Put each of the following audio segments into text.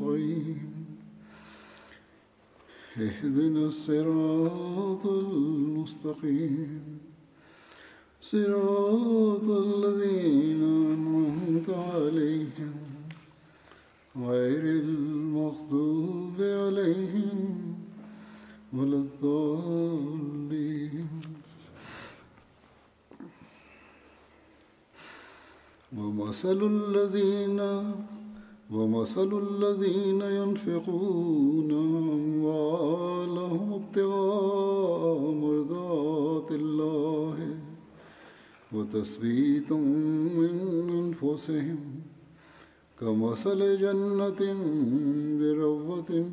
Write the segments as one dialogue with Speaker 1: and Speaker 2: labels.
Speaker 1: نستعين اهدنا الصراط المستقيم. صراط الذين أنعمت عليهم. غير المغضوب عليهم ولا الضالين. ومثل الذين ومثل الذين ينفقون أموالهم ابتغاء مرضات الله وتثبيتا من أنفسهم كمثل جنة بربوة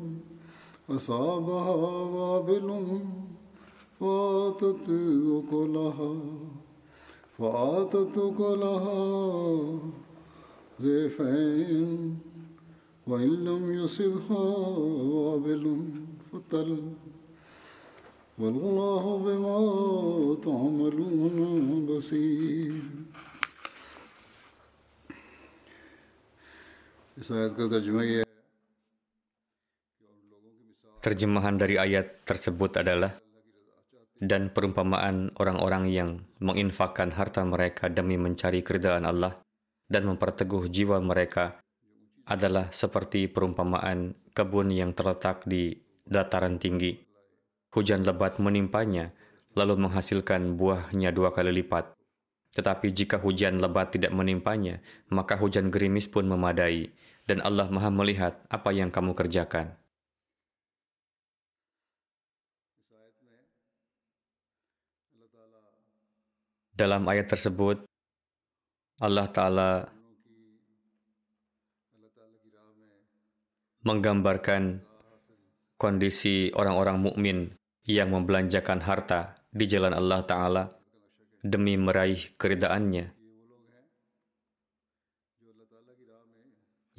Speaker 1: أصابها وابل فآتت أكلها فآتت أكلها ضيفين وإن لم يصبها وابل فتل والله بما تعملون بصير. Ya,
Speaker 2: Terjemahan dari ayat tersebut adalah dan perumpamaan orang-orang yang menginfakkan harta mereka demi mencari keridaan Allah dan memperteguh jiwa mereka adalah seperti perumpamaan kebun yang terletak di dataran tinggi. Hujan lebat menimpanya, lalu menghasilkan buahnya dua kali lipat. Tetapi jika hujan lebat tidak menimpanya, maka hujan gerimis pun memadai, dan Allah Maha Melihat apa yang kamu kerjakan. Dalam ayat tersebut, Allah Ta'ala menggambarkan kondisi orang-orang mukmin yang membelanjakan harta di jalan Allah Ta'ala demi meraih keridaannya.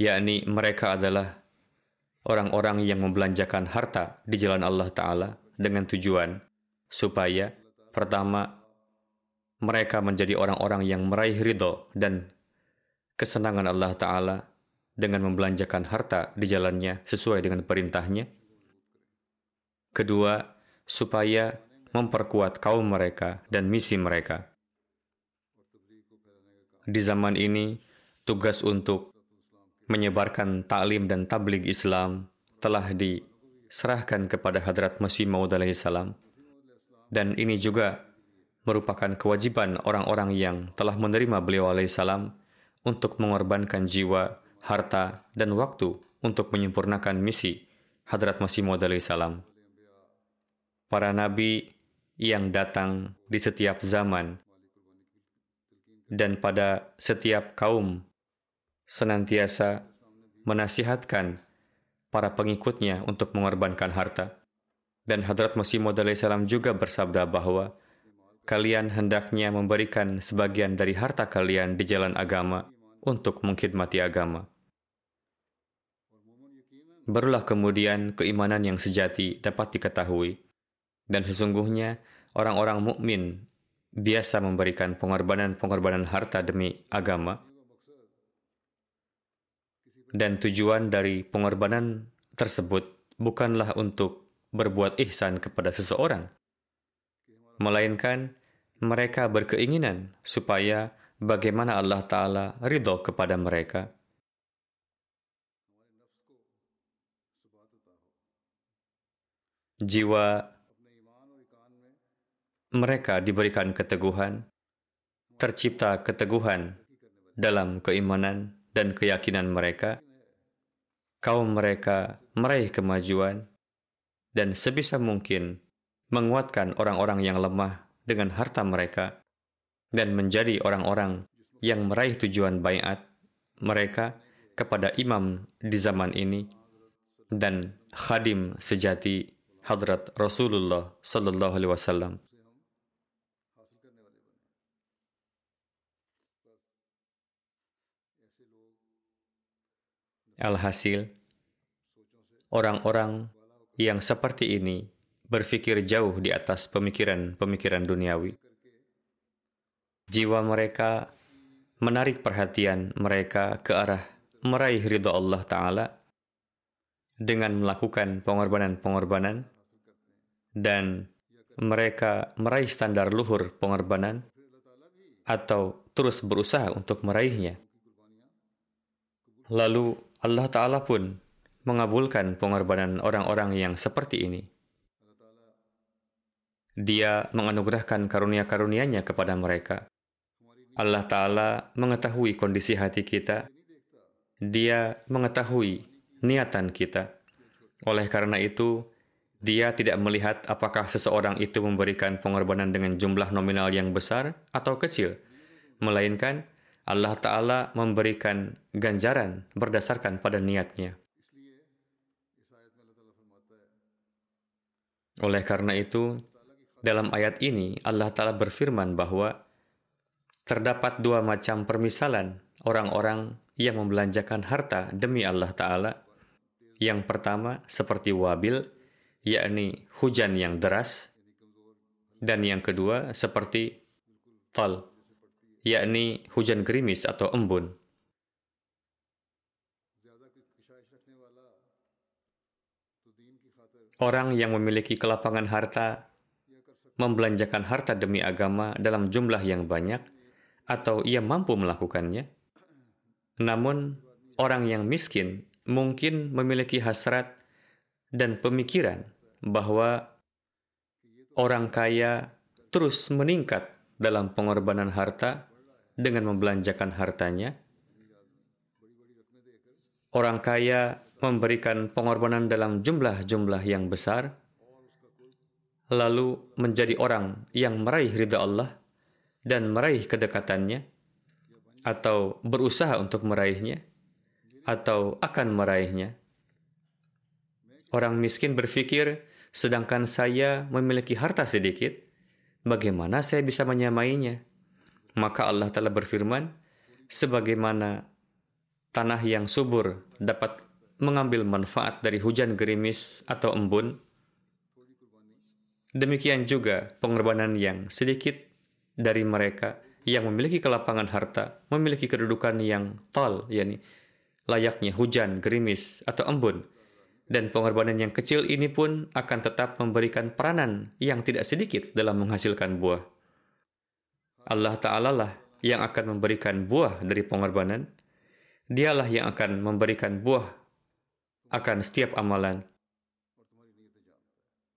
Speaker 2: Yakni mereka adalah orang-orang yang membelanjakan harta di jalan Allah Ta'ala dengan tujuan supaya pertama mereka menjadi orang-orang yang meraih ridho dan kesenangan Allah Ta'ala dengan membelanjakan harta di jalannya sesuai dengan perintahnya. Kedua, supaya memperkuat kaum mereka dan misi mereka. Di zaman ini, tugas untuk menyebarkan taklim dan tabligh Islam telah diserahkan kepada Hadrat Masih Maud salam dan ini juga merupakan kewajiban orang-orang yang telah menerima beliau alaihissalam untuk mengorbankan jiwa, harta, dan waktu untuk menyempurnakan misi Hadrat Masih Maud salam. Para nabi yang datang di setiap zaman dan pada setiap kaum senantiasa menasihatkan para pengikutnya untuk mengorbankan harta. Dan Hadrat Masih Maud salam juga bersabda bahwa kalian hendaknya memberikan sebagian dari harta kalian di jalan agama untuk mengkhidmati agama. Barulah kemudian keimanan yang sejati dapat diketahui, dan sesungguhnya orang-orang mukmin biasa memberikan pengorbanan-pengorbanan harta demi agama, dan tujuan dari pengorbanan tersebut bukanlah untuk berbuat ihsan kepada seseorang, melainkan mereka berkeinginan supaya bagaimana Allah Ta'ala ridho kepada mereka. Jiwa mereka diberikan keteguhan, tercipta keteguhan dalam keimanan dan keyakinan mereka, kaum mereka meraih kemajuan dan sebisa mungkin menguatkan orang-orang yang lemah dengan harta mereka dan menjadi orang-orang yang meraih tujuan bayat mereka kepada imam di zaman ini dan khadim sejati Hadrat Rasulullah Sallallahu Alaihi Wasallam. Alhasil, orang-orang yang seperti ini berpikir jauh di atas pemikiran-pemikiran duniawi. Jiwa mereka menarik perhatian mereka ke arah meraih ridha Allah Ta'ala dengan melakukan pengorbanan-pengorbanan dan mereka meraih standar luhur pengorbanan atau terus berusaha untuk meraihnya. Lalu Allah Ta'ala pun mengabulkan pengorbanan orang-orang yang seperti ini. Dia menganugerahkan karunia-karunia-Nya kepada mereka. Allah Ta'ala mengetahui kondisi hati kita. Dia mengetahui niatan kita. Oleh karena itu, dia tidak melihat apakah seseorang itu memberikan pengorbanan dengan jumlah nominal yang besar atau kecil, melainkan Allah Ta'ala memberikan ganjaran berdasarkan pada niatnya. Oleh karena itu, dalam ayat ini Allah Ta'ala berfirman bahwa terdapat dua macam permisalan orang-orang yang membelanjakan harta demi Allah Ta'ala. Yang pertama seperti wabil, yakni hujan yang deras, dan yang kedua seperti tal, yakni hujan gerimis atau embun. Orang yang memiliki kelapangan harta membelanjakan harta demi agama dalam jumlah yang banyak, atau ia mampu melakukannya. Namun, orang yang miskin mungkin memiliki hasrat dan pemikiran bahwa orang kaya terus meningkat dalam pengorbanan harta dengan membelanjakan hartanya. Orang kaya memberikan pengorbanan dalam jumlah-jumlah yang besar, lalu menjadi orang yang meraih ridha Allah dan meraih kedekatannya, atau berusaha untuk meraihnya, atau akan meraihnya. Orang miskin berpikir, sedangkan saya memiliki harta sedikit, bagaimana saya bisa menyamainya? Maka Allah telah berfirman, sebagaimana tanah yang subur dapat mengambil manfaat dari hujan gerimis atau embun, demikian juga pengorbanan yang sedikit dari mereka yang memiliki kelapangan harta, memiliki kedudukan yang tol, yakni layaknya hujan, gerimis, atau embun, dan pengorbanan yang kecil ini pun akan tetap memberikan peranan yang tidak sedikit dalam menghasilkan buah. Allah Ta'ala lah yang akan memberikan buah dari pengorbanan. Dialah yang akan memberikan buah akan setiap amalan.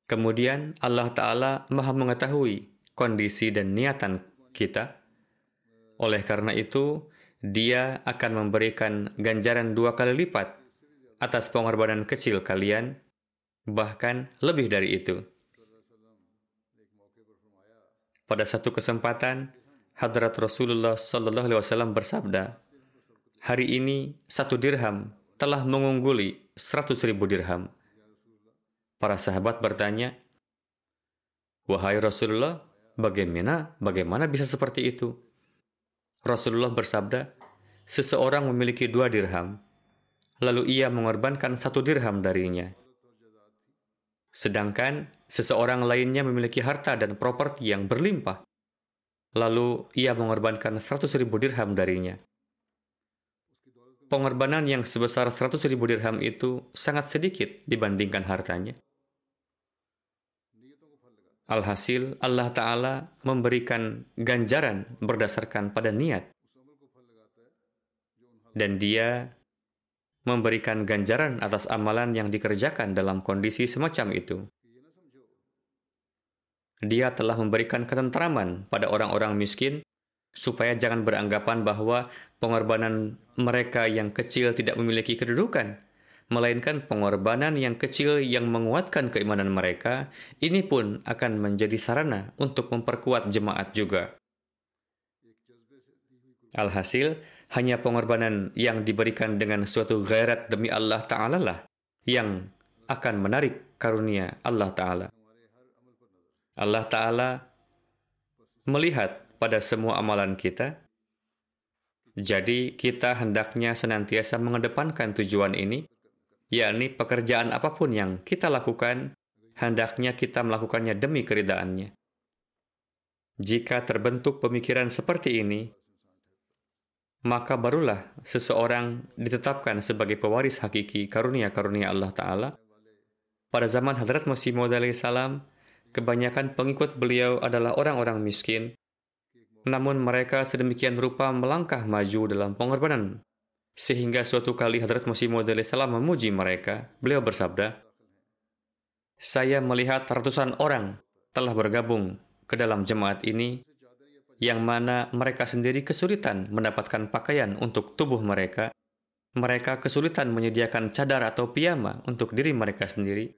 Speaker 2: Kemudian Allah Ta'ala maha mengetahui kondisi dan niatan kita. Oleh karena itu, dia akan memberikan ganjaran dua kali lipat atas pengorbanan kecil kalian, bahkan lebih dari itu. Pada satu kesempatan, Hadrat Rasulullah Sallallahu Alaihi Wasallam bersabda, hari ini satu dirham telah mengungguli seratus ribu dirham. Para sahabat bertanya, Wahai Rasulullah, bagaimana bagaimana bisa seperti itu? Rasulullah bersabda, seseorang memiliki dua dirham, lalu ia mengorbankan satu dirham darinya. Sedangkan seseorang lainnya memiliki harta dan properti yang berlimpah, lalu ia mengorbankan seratus ribu dirham darinya. Pengorbanan yang sebesar seratus ribu dirham itu sangat sedikit dibandingkan hartanya. Alhasil, Allah Ta'ala memberikan ganjaran berdasarkan pada niat. Dan dia memberikan ganjaran atas amalan yang dikerjakan dalam kondisi semacam itu. Dia telah memberikan ketentraman pada orang-orang miskin supaya jangan beranggapan bahwa pengorbanan mereka yang kecil tidak memiliki kedudukan, melainkan pengorbanan yang kecil yang menguatkan keimanan mereka, ini pun akan menjadi sarana untuk memperkuat jemaat juga. Alhasil, hanya pengorbanan yang diberikan dengan suatu gairat demi Allah Ta'ala lah yang akan menarik karunia Allah Ta'ala. Allah Ta'ala melihat pada semua amalan kita. Jadi, kita hendaknya senantiasa mengedepankan tujuan ini, yakni pekerjaan apa pun yang kita lakukan, hendaknya kita melakukannya demi keridaannya. Jika terbentuk pemikiran seperti ini, maka barulah seseorang ditetapkan sebagai pewaris hakiki karunia-karunia Allah Ta'ala. Pada zaman Hadrat Masih Maud salam, kebanyakan pengikut beliau adalah orang-orang miskin, namun mereka sedemikian rupa melangkah maju dalam pengorbanan. Sehingga suatu kali Hadrat Masih Maud salam memuji mereka, beliau bersabda, Saya melihat ratusan orang telah bergabung ke dalam jemaat ini, yang mana mereka sendiri kesulitan mendapatkan pakaian untuk tubuh mereka, mereka kesulitan menyediakan cadar atau piyama untuk diri mereka sendiri.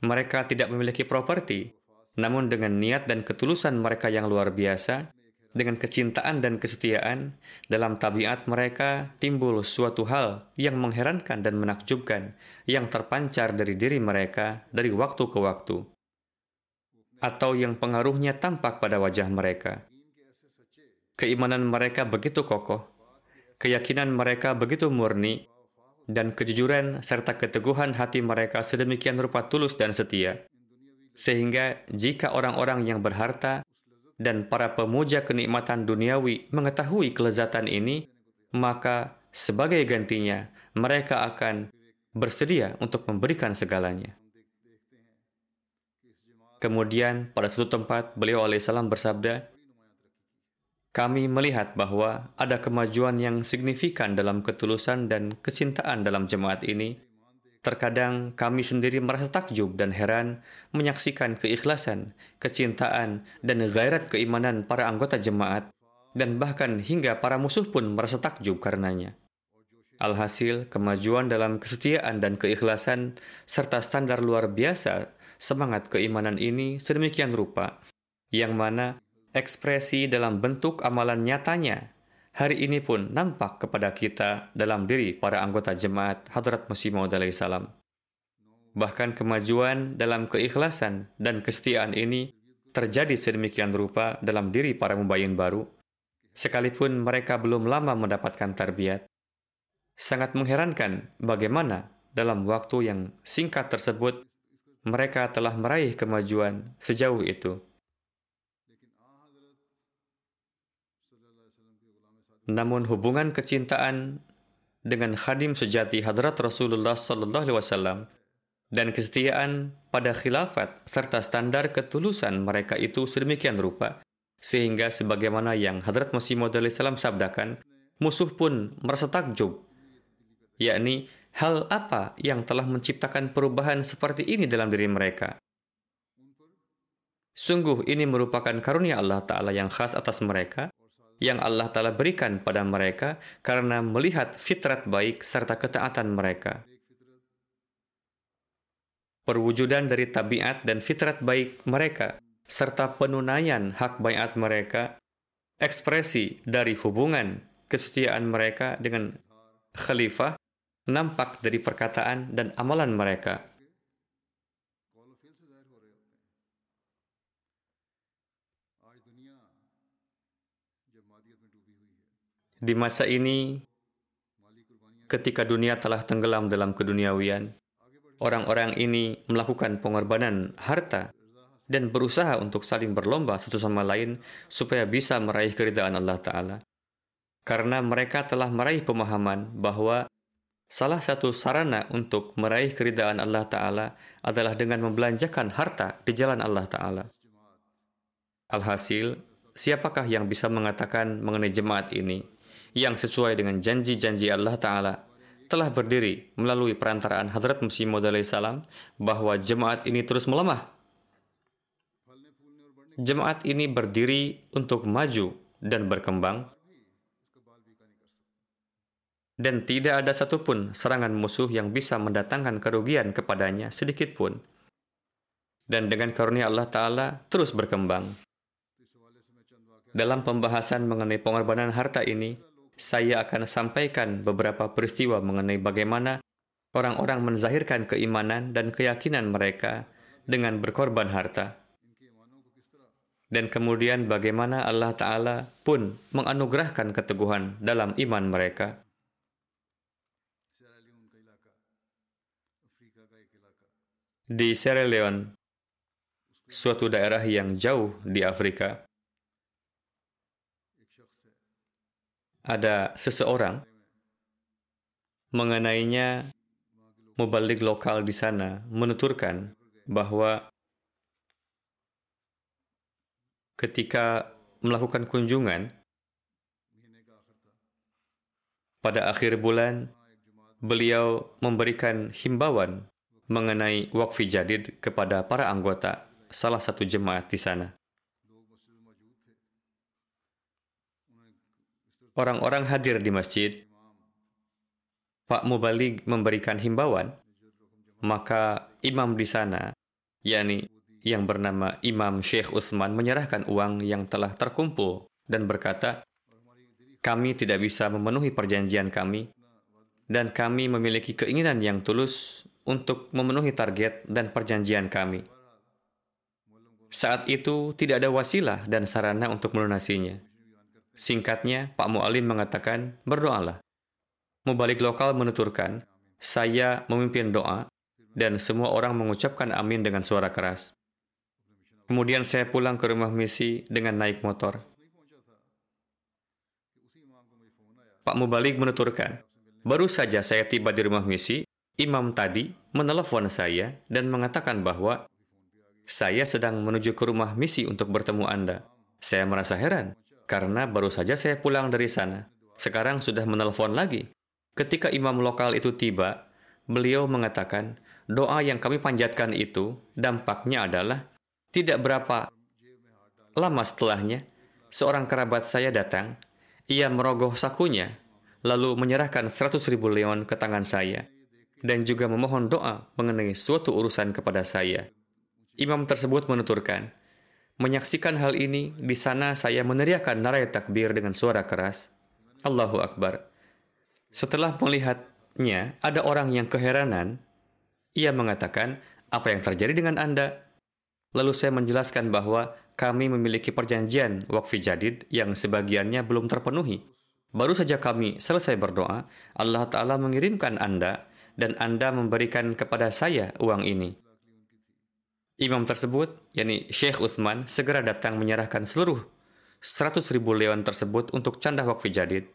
Speaker 2: Mereka tidak memiliki properti, namun dengan niat dan ketulusan mereka yang luar biasa, dengan kecintaan dan kesetiaan, dalam tabiat mereka timbul suatu hal yang mengherankan dan menakjubkan, yang terpancar dari diri mereka dari waktu ke waktu, atau yang pengaruhnya tampak pada wajah mereka. Keimanan mereka begitu kokoh, keyakinan mereka begitu murni, dan kejujuran serta keteguhan hati mereka sedemikian rupa tulus dan setia sehingga jika orang-orang yang berharta dan para pemuja kenikmatan duniawi mengetahui kelezatan ini, maka sebagai gantinya mereka akan bersedia untuk memberikan segalanya. Kemudian pada suatu tempat beliau alaihissalam bersabda, kami melihat bahwa ada kemajuan yang signifikan dalam ketulusan dan kecintaan dalam jemaat ini Terkadang kami sendiri merasa takjub dan heran menyaksikan keikhlasan, kecintaan, dan gairat keimanan para anggota jemaat, dan bahkan hingga para musuh pun merasa takjub karenanya. Alhasil, kemajuan dalam kesetiaan dan keikhlasan serta standar luar biasa semangat keimanan ini sedemikian rupa, yang mana ekspresi dalam bentuk amalan nyatanya hari ini pun nampak kepada kita dalam diri para anggota jemaat Hadrat Masih Maud salam. Bahkan kemajuan dalam keikhlasan dan kesetiaan ini terjadi sedemikian rupa dalam diri para mubayin baru, sekalipun mereka belum lama mendapatkan tarbiyat. Sangat mengherankan bagaimana dalam waktu yang singkat tersebut mereka telah meraih kemajuan sejauh itu. Namun hubungan kecintaan dengan khadim sejati Hadrat Rasulullah Sallallahu Alaihi Wasallam dan kesetiaan pada khilafat serta standar ketulusan mereka itu sedemikian rupa sehingga sebagaimana yang Hadrat Masih Maud salam sabdakan, musuh pun merasa takjub, yakni hal apa yang telah menciptakan perubahan seperti ini dalam diri mereka. Sungguh ini merupakan karunia Allah Ta'ala yang khas atas mereka, yang Allah Ta'ala berikan pada mereka karena melihat fitrat baik serta ketaatan mereka. Perwujudan dari tabiat dan fitrat baik mereka, serta penunaian hak bayat mereka, ekspresi dari hubungan kesetiaan mereka dengan khalifah, nampak dari perkataan dan amalan mereka. Di masa ini, ketika dunia telah tenggelam dalam keduniawian, orang-orang ini melakukan pengorbanan harta dan berusaha untuk saling berlomba satu sama lain supaya bisa meraih keridaan Allah Ta'ala. Karena mereka telah meraih pemahaman bahwa salah satu sarana untuk meraih keridaan Allah Ta'ala adalah dengan membelanjakan harta di jalan Allah Ta'ala. Alhasil, siapakah yang bisa mengatakan mengenai jemaat ini yang sesuai dengan janji-janji Allah Ta'ala telah berdiri melalui perantaraan Hadrat Musi Maud salam bahwa jemaat ini terus melemah. Jemaat ini berdiri untuk maju dan berkembang dan tidak ada satupun serangan musuh yang bisa mendatangkan kerugian kepadanya sedikit pun. Dan dengan karunia Allah Ta'ala terus berkembang. Dalam pembahasan mengenai pengorbanan harta ini, saya akan sampaikan beberapa peristiwa mengenai bagaimana orang-orang menzahirkan keimanan dan keyakinan mereka dengan berkorban harta. Dan kemudian bagaimana Allah Ta'ala pun menganugerahkan keteguhan dalam iman mereka. Di Sierra Leone, suatu daerah yang jauh di Afrika, ada seseorang mengenainya mubalik lokal di sana menuturkan bahwa ketika melakukan kunjungan pada akhir bulan beliau memberikan himbauan mengenai wakfi jadid kepada para anggota salah satu jemaat di sana. Orang-orang hadir di masjid, Pak Mubalig memberikan himbauan, maka imam di sana, yakni yang bernama Imam Syekh Utsman menyerahkan uang yang telah terkumpul dan berkata, kami tidak bisa memenuhi perjanjian kami dan kami memiliki keinginan yang tulus untuk memenuhi target dan perjanjian kami. Saat itu tidak ada wasilah dan sarana untuk melunasinya. Singkatnya, Pak Mu'alim mengatakan, berdoalah. Mubalik lokal menuturkan, saya memimpin doa dan semua orang mengucapkan amin dengan suara keras. Kemudian saya pulang ke rumah misi dengan naik motor. Pak Mubalik menuturkan, baru saja saya tiba di rumah misi, imam tadi menelepon saya dan mengatakan bahwa saya sedang menuju ke rumah misi untuk bertemu Anda. Saya merasa heran karena baru saja saya pulang dari sana. Sekarang sudah menelepon lagi. Ketika imam lokal itu tiba, beliau mengatakan, doa yang kami panjatkan itu dampaknya adalah tidak berapa lama setelahnya, seorang kerabat saya datang. Ia merogoh sakunya, lalu menyerahkan seratus ribu leon ke tangan saya dan juga memohon doa mengenai suatu urusan kepada saya. Imam tersebut menuturkan, menyaksikan hal ini, di sana saya meneriakkan narai takbir dengan suara keras. Allahu Akbar. Setelah melihatnya, ada orang yang keheranan. Ia mengatakan, apa yang terjadi dengan Anda? Lalu saya menjelaskan bahwa kami memiliki perjanjian wakfi jadid yang sebagiannya belum terpenuhi. Baru saja kami selesai berdoa, Allah Ta'ala mengirimkan Anda dan Anda memberikan kepada saya uang ini. Imam tersebut, yakni Syekh Uthman, segera datang menyerahkan seluruh 100 ribu leon tersebut untuk canda wakfi jadid.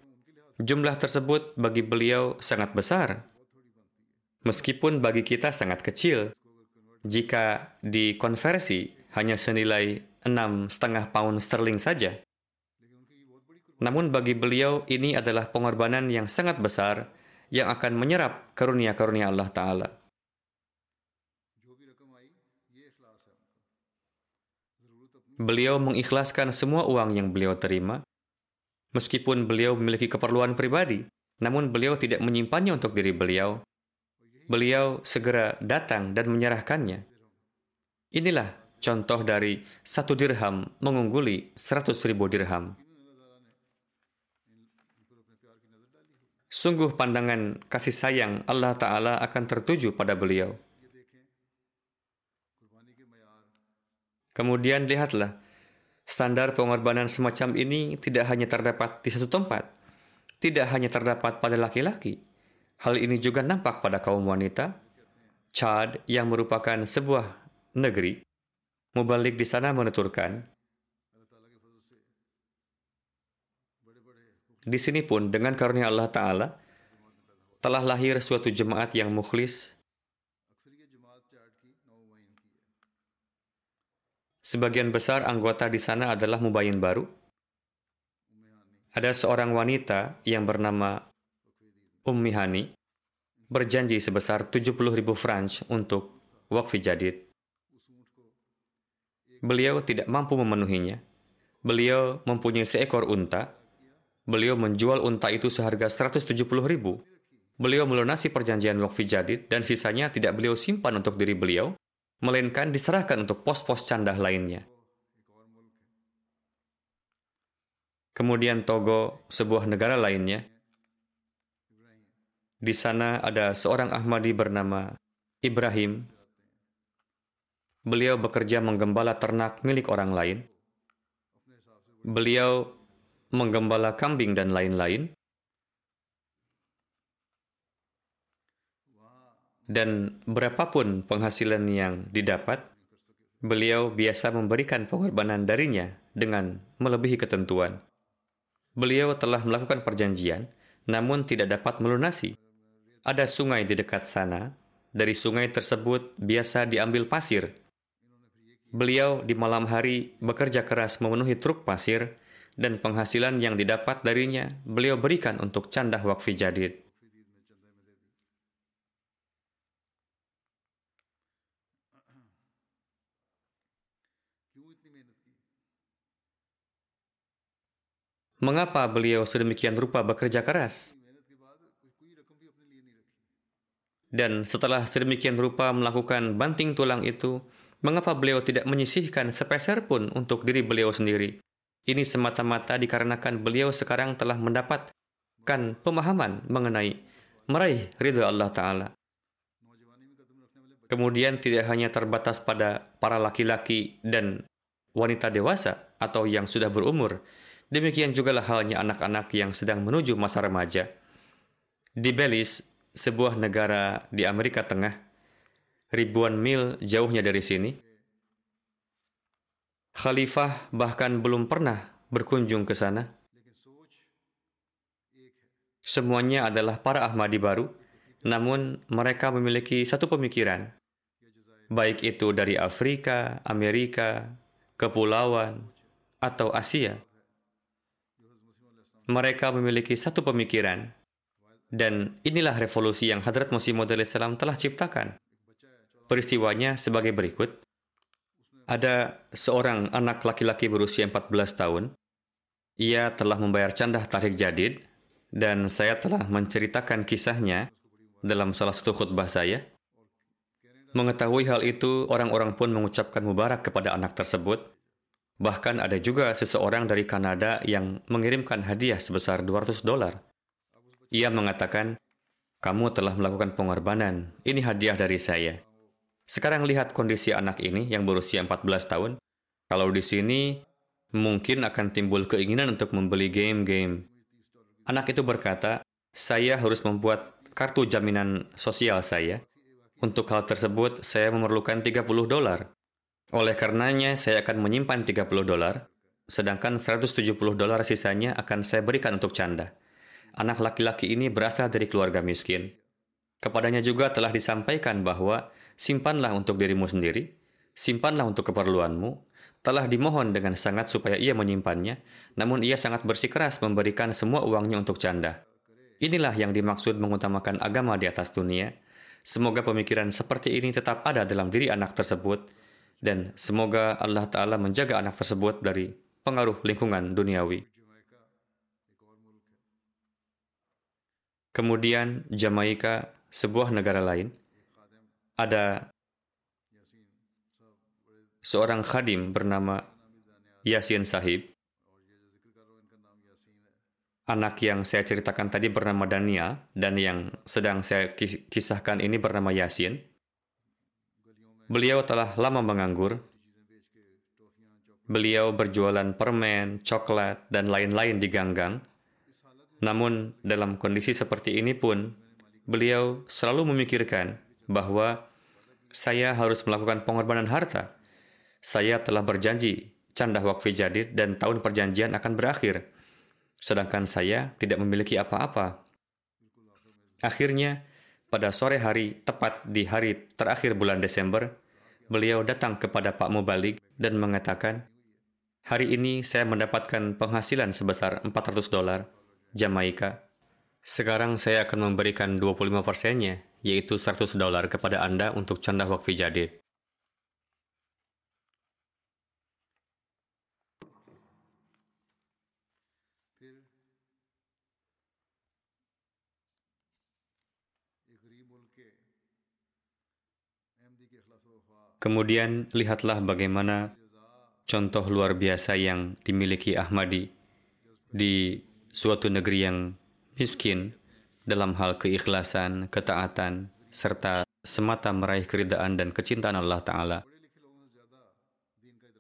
Speaker 2: Jumlah tersebut bagi beliau sangat besar. Meskipun bagi kita sangat kecil, jika dikonversi hanya senilai enam setengah pound sterling saja. Namun bagi beliau ini adalah pengorbanan yang sangat besar yang akan menyerap karunia-karunia Allah Ta'ala. Beliau mengikhlaskan semua uang yang beliau terima, meskipun beliau memiliki keperluan pribadi, namun beliau tidak menyimpannya untuk diri beliau. Beliau segera datang dan menyerahkannya. Inilah contoh dari satu dirham mengungguli seratus ribu dirham. Sungguh pandangan kasih sayang Allah Ta'ala akan tertuju pada beliau. Kemudian lihatlah, standar pengorbanan semacam ini tidak hanya terdapat di satu tempat, tidak hanya terdapat pada laki-laki. Hal ini juga nampak pada kaum wanita. Chad yang merupakan sebuah negeri, Mubalik di sana menuturkan, Di sini pun dengan karunia Allah Ta'ala telah lahir suatu jemaat yang mukhlis. Sebagian besar anggota di sana adalah mubayin baru. Ada seorang wanita yang bernama Ummi Hani. berjanji sebesar 70 ribu franc untuk wakfi jadid. Beliau tidak mampu memenuhinya. Beliau mempunyai seekor unta. Beliau menjual unta itu seharga 170 ribu. Beliau melunasi perjanjian wakfi jadid dan sisanya tidak beliau simpan untuk diri beliau, melainkan diserahkan untuk pos-pos candah lainnya. Kemudian Togo, sebuah negara lainnya. Di sana ada seorang Ahmadi bernama Ibrahim. Beliau bekerja menggembala ternak milik orang lain. Beliau menggembala kambing dan lain-lain. Dan berapapun penghasilan yang didapat, beliau biasa memberikan pengorbanan darinya dengan melebihi ketentuan. Beliau telah melakukan perjanjian, namun tidak dapat melunasi. Ada sungai di dekat sana. Dari sungai tersebut biasa diambil pasir. Beliau di malam hari bekerja keras memenuhi truk pasir dan penghasilan yang didapat darinya beliau berikan untuk candah wakfi jadid. Mengapa beliau sedemikian rupa bekerja keras? Dan setelah sedemikian rupa melakukan banting tulang itu, mengapa beliau tidak menyisihkan sepeser pun untuk diri beliau sendiri? Ini semata-mata dikarenakan beliau sekarang telah mendapatkan pemahaman mengenai meraih ridha Allah Ta'ala. Kemudian tidak hanya terbatas pada para laki-laki dan wanita dewasa atau yang sudah berumur, Demikian juga lah halnya anak-anak yang sedang menuju masa remaja. Di Belize, sebuah negara di Amerika Tengah, ribuan mil jauhnya dari sini, Khalifah bahkan belum pernah berkunjung ke sana. Semuanya adalah para Ahmadi baru, namun mereka memiliki satu pemikiran, baik itu dari Afrika, Amerika, Kepulauan, atau Asia mereka memiliki satu pemikiran. Dan inilah revolusi yang Hadrat Masih Maud salam telah ciptakan. Peristiwanya sebagai berikut. Ada seorang anak laki-laki berusia 14 tahun. Ia telah membayar candah tarik jadid dan saya telah menceritakan kisahnya dalam salah satu khutbah saya. Mengetahui hal itu, orang-orang pun mengucapkan mubarak kepada anak tersebut Bahkan ada juga seseorang dari Kanada yang mengirimkan hadiah sebesar 200 dolar. Ia mengatakan, kamu telah melakukan pengorbanan, ini hadiah dari saya. Sekarang lihat kondisi anak ini yang berusia 14 tahun. Kalau di sini, mungkin akan timbul keinginan untuk membeli game-game. Anak itu berkata, saya harus membuat kartu jaminan sosial saya. Untuk hal tersebut, saya memerlukan 30 dolar. Oleh karenanya, saya akan menyimpan 30 dolar, sedangkan 170 dolar sisanya akan saya berikan untuk canda. Anak laki-laki ini berasal dari keluarga miskin. Kepadanya juga telah disampaikan bahwa simpanlah untuk dirimu sendiri, simpanlah untuk keperluanmu, telah dimohon dengan sangat supaya ia menyimpannya, namun ia sangat bersikeras memberikan semua uangnya untuk canda. Inilah yang dimaksud mengutamakan agama di atas dunia. Semoga pemikiran seperti ini tetap ada dalam diri anak tersebut, dan semoga Allah Ta'ala menjaga anak tersebut dari pengaruh lingkungan duniawi. Kemudian Jamaika, sebuah negara lain, ada seorang khadim bernama Yasin Sahib. Anak yang saya ceritakan tadi bernama Daniel dan yang sedang saya kisahkan ini bernama Yasin. Beliau telah lama menganggur. Beliau berjualan permen, coklat, dan lain-lain di ganggang. Namun, dalam kondisi seperti ini pun, beliau selalu memikirkan bahwa saya harus melakukan pengorbanan harta. Saya telah berjanji candah wakfi jadid dan tahun perjanjian akan berakhir. Sedangkan saya tidak memiliki apa-apa. Akhirnya, pada sore hari, tepat di hari terakhir bulan Desember, beliau datang kepada Pak Mubalik dan mengatakan, Hari ini saya mendapatkan penghasilan sebesar 400 dolar Jamaika. Sekarang saya akan memberikan 25 persennya, yaitu 100 dolar kepada Anda untuk canda wakfi jadid. Kemudian lihatlah bagaimana contoh luar biasa yang dimiliki Ahmadi di suatu negeri yang miskin dalam hal keikhlasan, ketaatan, serta semata meraih keridaan dan kecintaan Allah Ta'ala.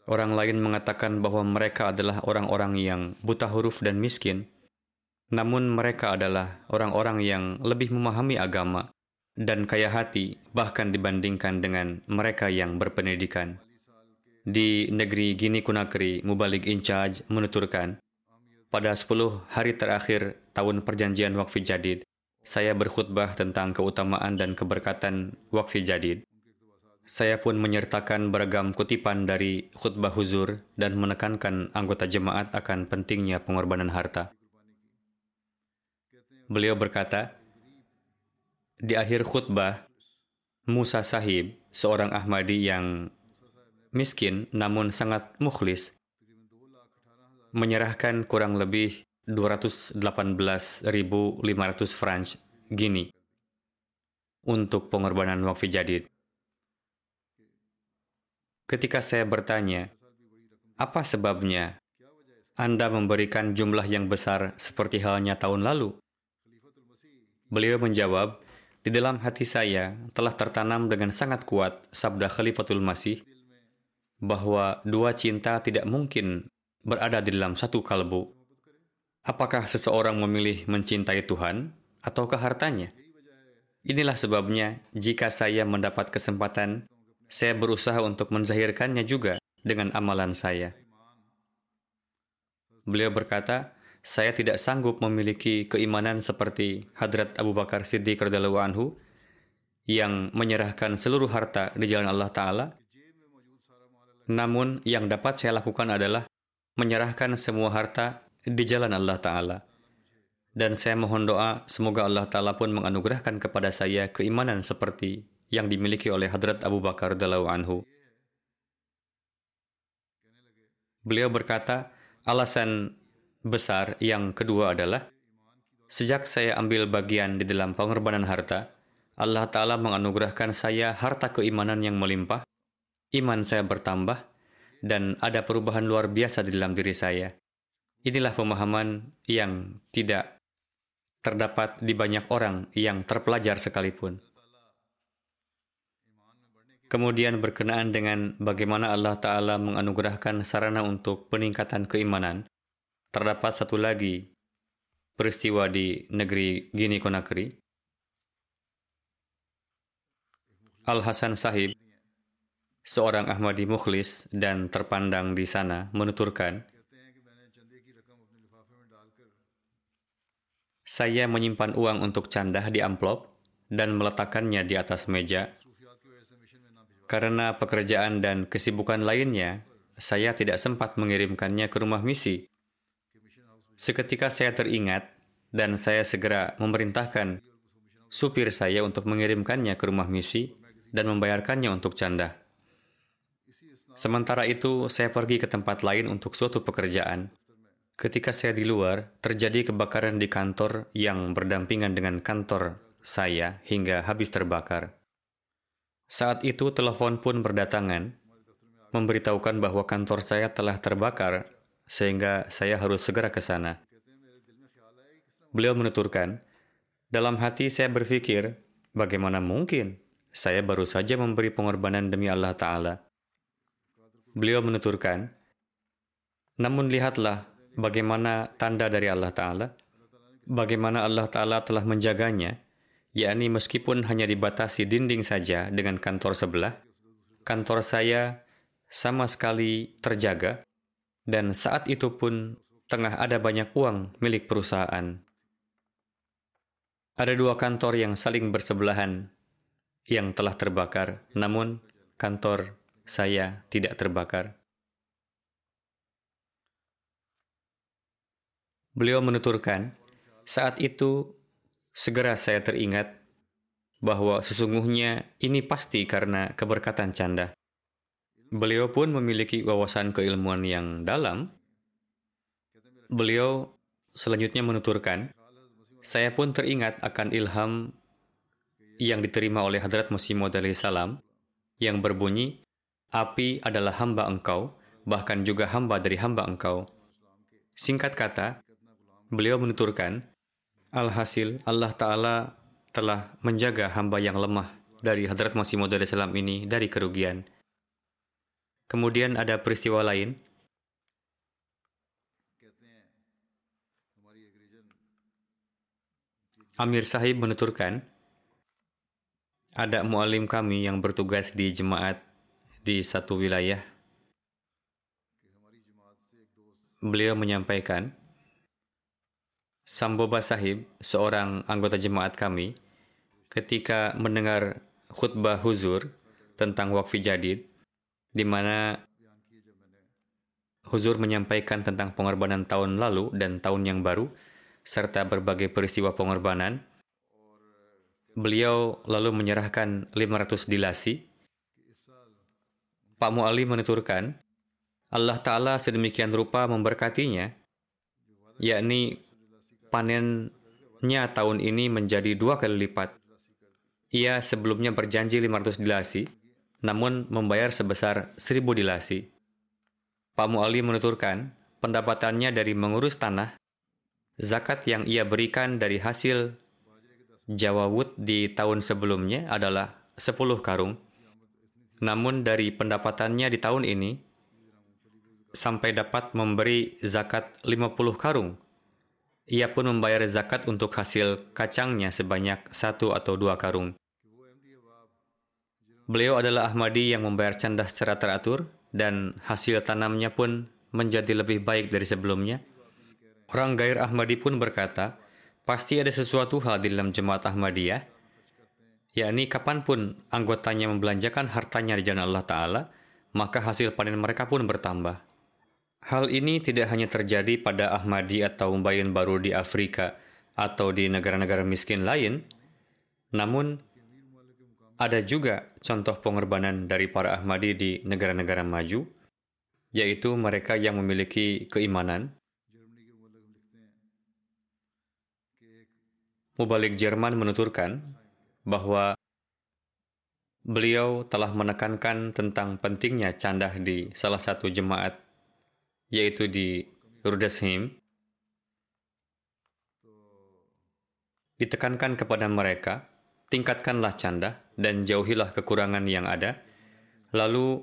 Speaker 2: Orang lain mengatakan bahwa mereka adalah orang-orang yang buta huruf dan miskin, namun mereka adalah orang-orang yang lebih memahami agama dan kaya hati bahkan dibandingkan dengan mereka yang berpendidikan. Di negeri Gini Kunakri, Mubalik in charge menuturkan, pada 10 hari terakhir tahun perjanjian wakfi jadid, saya berkhutbah tentang keutamaan dan keberkatan wakfi jadid. Saya pun menyertakan beragam kutipan dari khutbah huzur dan menekankan anggota jemaat akan pentingnya pengorbanan harta. Beliau berkata, di akhir khutbah, Musa Sahib, seorang Ahmadi yang miskin namun sangat mukhlis, menyerahkan kurang lebih 218.500 franc Gini untuk pengorbanan wakfi jadid. Ketika saya bertanya, apa sebabnya Anda memberikan jumlah yang besar seperti halnya tahun lalu? Beliau menjawab, di dalam hati saya telah tertanam dengan sangat kuat sabda Khalifatul Masih bahwa dua cinta tidak mungkin berada di dalam satu kalbu. Apakah seseorang memilih mencintai Tuhan atau hartanya? Inilah sebabnya jika saya mendapat kesempatan, saya berusaha untuk menzahirkannya juga dengan amalan saya. Beliau berkata, saya tidak sanggup memiliki keimanan seperti Hadrat Abu Bakar Siddiq radhiyallahu anhu yang menyerahkan seluruh harta di jalan Allah Ta'ala. Namun yang dapat saya lakukan adalah menyerahkan semua harta di jalan Allah Ta'ala. Dan saya mohon doa semoga Allah Ta'ala pun menganugerahkan kepada saya keimanan seperti yang dimiliki oleh Hadrat Abu Bakar radhiyallahu anhu. Beliau berkata, alasan besar yang kedua adalah sejak saya ambil bagian di dalam pengorbanan harta, Allah Ta'ala menganugerahkan saya harta keimanan yang melimpah, iman saya bertambah, dan ada perubahan luar biasa di dalam diri saya. Inilah pemahaman yang tidak terdapat di banyak orang yang terpelajar sekalipun. Kemudian berkenaan dengan bagaimana Allah Ta'ala menganugerahkan sarana untuk peningkatan keimanan, terdapat satu lagi peristiwa di negeri Gini Konakri. Al-Hasan Sahib, seorang Ahmadi mukhlis dan terpandang di sana, menuturkan, Saya menyimpan uang untuk candah di amplop dan meletakkannya di atas meja. Karena pekerjaan dan kesibukan lainnya, saya tidak sempat mengirimkannya ke rumah misi. Seketika saya teringat dan saya segera memerintahkan supir saya untuk mengirimkannya ke rumah misi dan membayarkannya untuk canda. Sementara itu, saya pergi ke tempat lain untuk suatu pekerjaan. Ketika saya di luar, terjadi kebakaran di kantor yang berdampingan dengan kantor saya hingga habis terbakar. Saat itu, telepon pun berdatangan, memberitahukan bahwa kantor saya telah terbakar sehingga saya harus segera ke sana. Beliau menuturkan, dalam hati saya berpikir, bagaimana mungkin saya baru saja memberi pengorbanan demi Allah Ta'ala. Beliau menuturkan, namun lihatlah bagaimana tanda dari Allah Ta'ala, bagaimana Allah Ta'ala telah menjaganya, yakni meskipun hanya dibatasi dinding saja dengan kantor sebelah, kantor saya sama sekali terjaga dan saat itu pun tengah ada banyak uang milik perusahaan. Ada dua kantor yang saling bersebelahan yang telah terbakar, namun kantor saya tidak terbakar. Beliau menuturkan, saat itu segera saya teringat bahwa sesungguhnya ini pasti karena keberkatan canda. Beliau pun memiliki wawasan keilmuan yang dalam. Beliau selanjutnya menuturkan, saya pun teringat akan ilham yang diterima oleh Hadrat Masih Maud salam yang berbunyi, api adalah hamba engkau, bahkan juga hamba dari hamba engkau. Singkat kata, beliau menuturkan, alhasil Allah Ta'ala telah menjaga hamba yang lemah dari Hadrat Masih Maud salam ini dari kerugian. Kemudian ada peristiwa lain. Amir Sahib menuturkan, ada mualim kami yang bertugas di jemaat di satu wilayah. Beliau menyampaikan, Samboba Sahib, seorang anggota jemaat kami, ketika mendengar khutbah huzur tentang wakfi jadid, di mana huzur menyampaikan tentang pengorbanan tahun lalu dan tahun yang baru, serta berbagai peristiwa pengorbanan, beliau lalu menyerahkan 500 dilasi. Pak Mu'ali menuturkan, Allah Ta'ala sedemikian rupa memberkatinya, yakni panennya tahun ini menjadi dua kali lipat. Ia sebelumnya berjanji 500 dilasi, namun membayar sebesar 1000 dilasi. Pak Mu'ali menuturkan, pendapatannya dari mengurus tanah, zakat yang ia berikan dari hasil Jawawut di tahun sebelumnya adalah 10 karung. Namun dari pendapatannya di tahun ini, sampai dapat memberi zakat 50 karung. Ia pun membayar zakat untuk hasil kacangnya sebanyak satu atau dua karung. Beliau adalah Ahmadi yang membayar canda secara teratur dan hasil tanamnya pun menjadi lebih baik dari sebelumnya. Orang gair Ahmadi pun berkata, pasti ada sesuatu hal di dalam jemaat Ahmadiyah, yakni kapan pun anggotanya membelanjakan hartanya di jalan Allah Ta'ala, maka hasil panen mereka pun bertambah. Hal ini tidak hanya terjadi pada Ahmadi atau Mbayan baru di Afrika atau di negara-negara miskin lain, namun ada juga contoh pengorbanan dari para Ahmadi di negara-negara maju, yaitu mereka yang memiliki keimanan. Mubalik Jerman menuturkan bahwa beliau telah menekankan tentang pentingnya candah di salah satu jemaat, yaitu di Rudesheim. Ditekankan kepada mereka tingkatkanlah canda dan jauhilah kekurangan yang ada. Lalu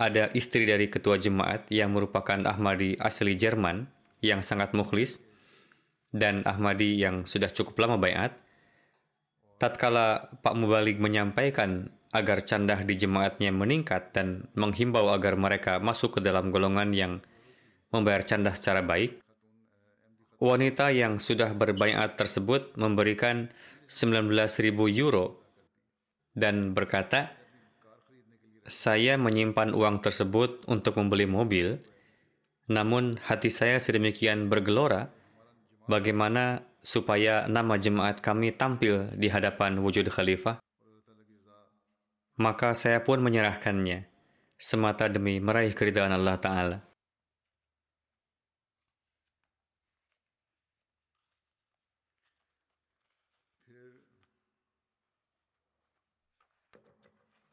Speaker 2: ada istri dari ketua jemaat yang merupakan Ahmadi asli Jerman yang sangat mukhlis dan Ahmadi yang sudah cukup lama bayat. Tatkala Pak Mubalik menyampaikan agar candah di jemaatnya meningkat dan menghimbau agar mereka masuk ke dalam golongan yang membayar candah secara baik, wanita yang sudah berbayat tersebut memberikan 19.000 euro dan berkata, saya menyimpan uang tersebut untuk membeli mobil, namun hati saya sedemikian bergelora bagaimana supaya nama jemaat kami tampil di hadapan wujud khalifah. Maka saya pun menyerahkannya, semata demi meraih keridhaan Allah Ta'ala.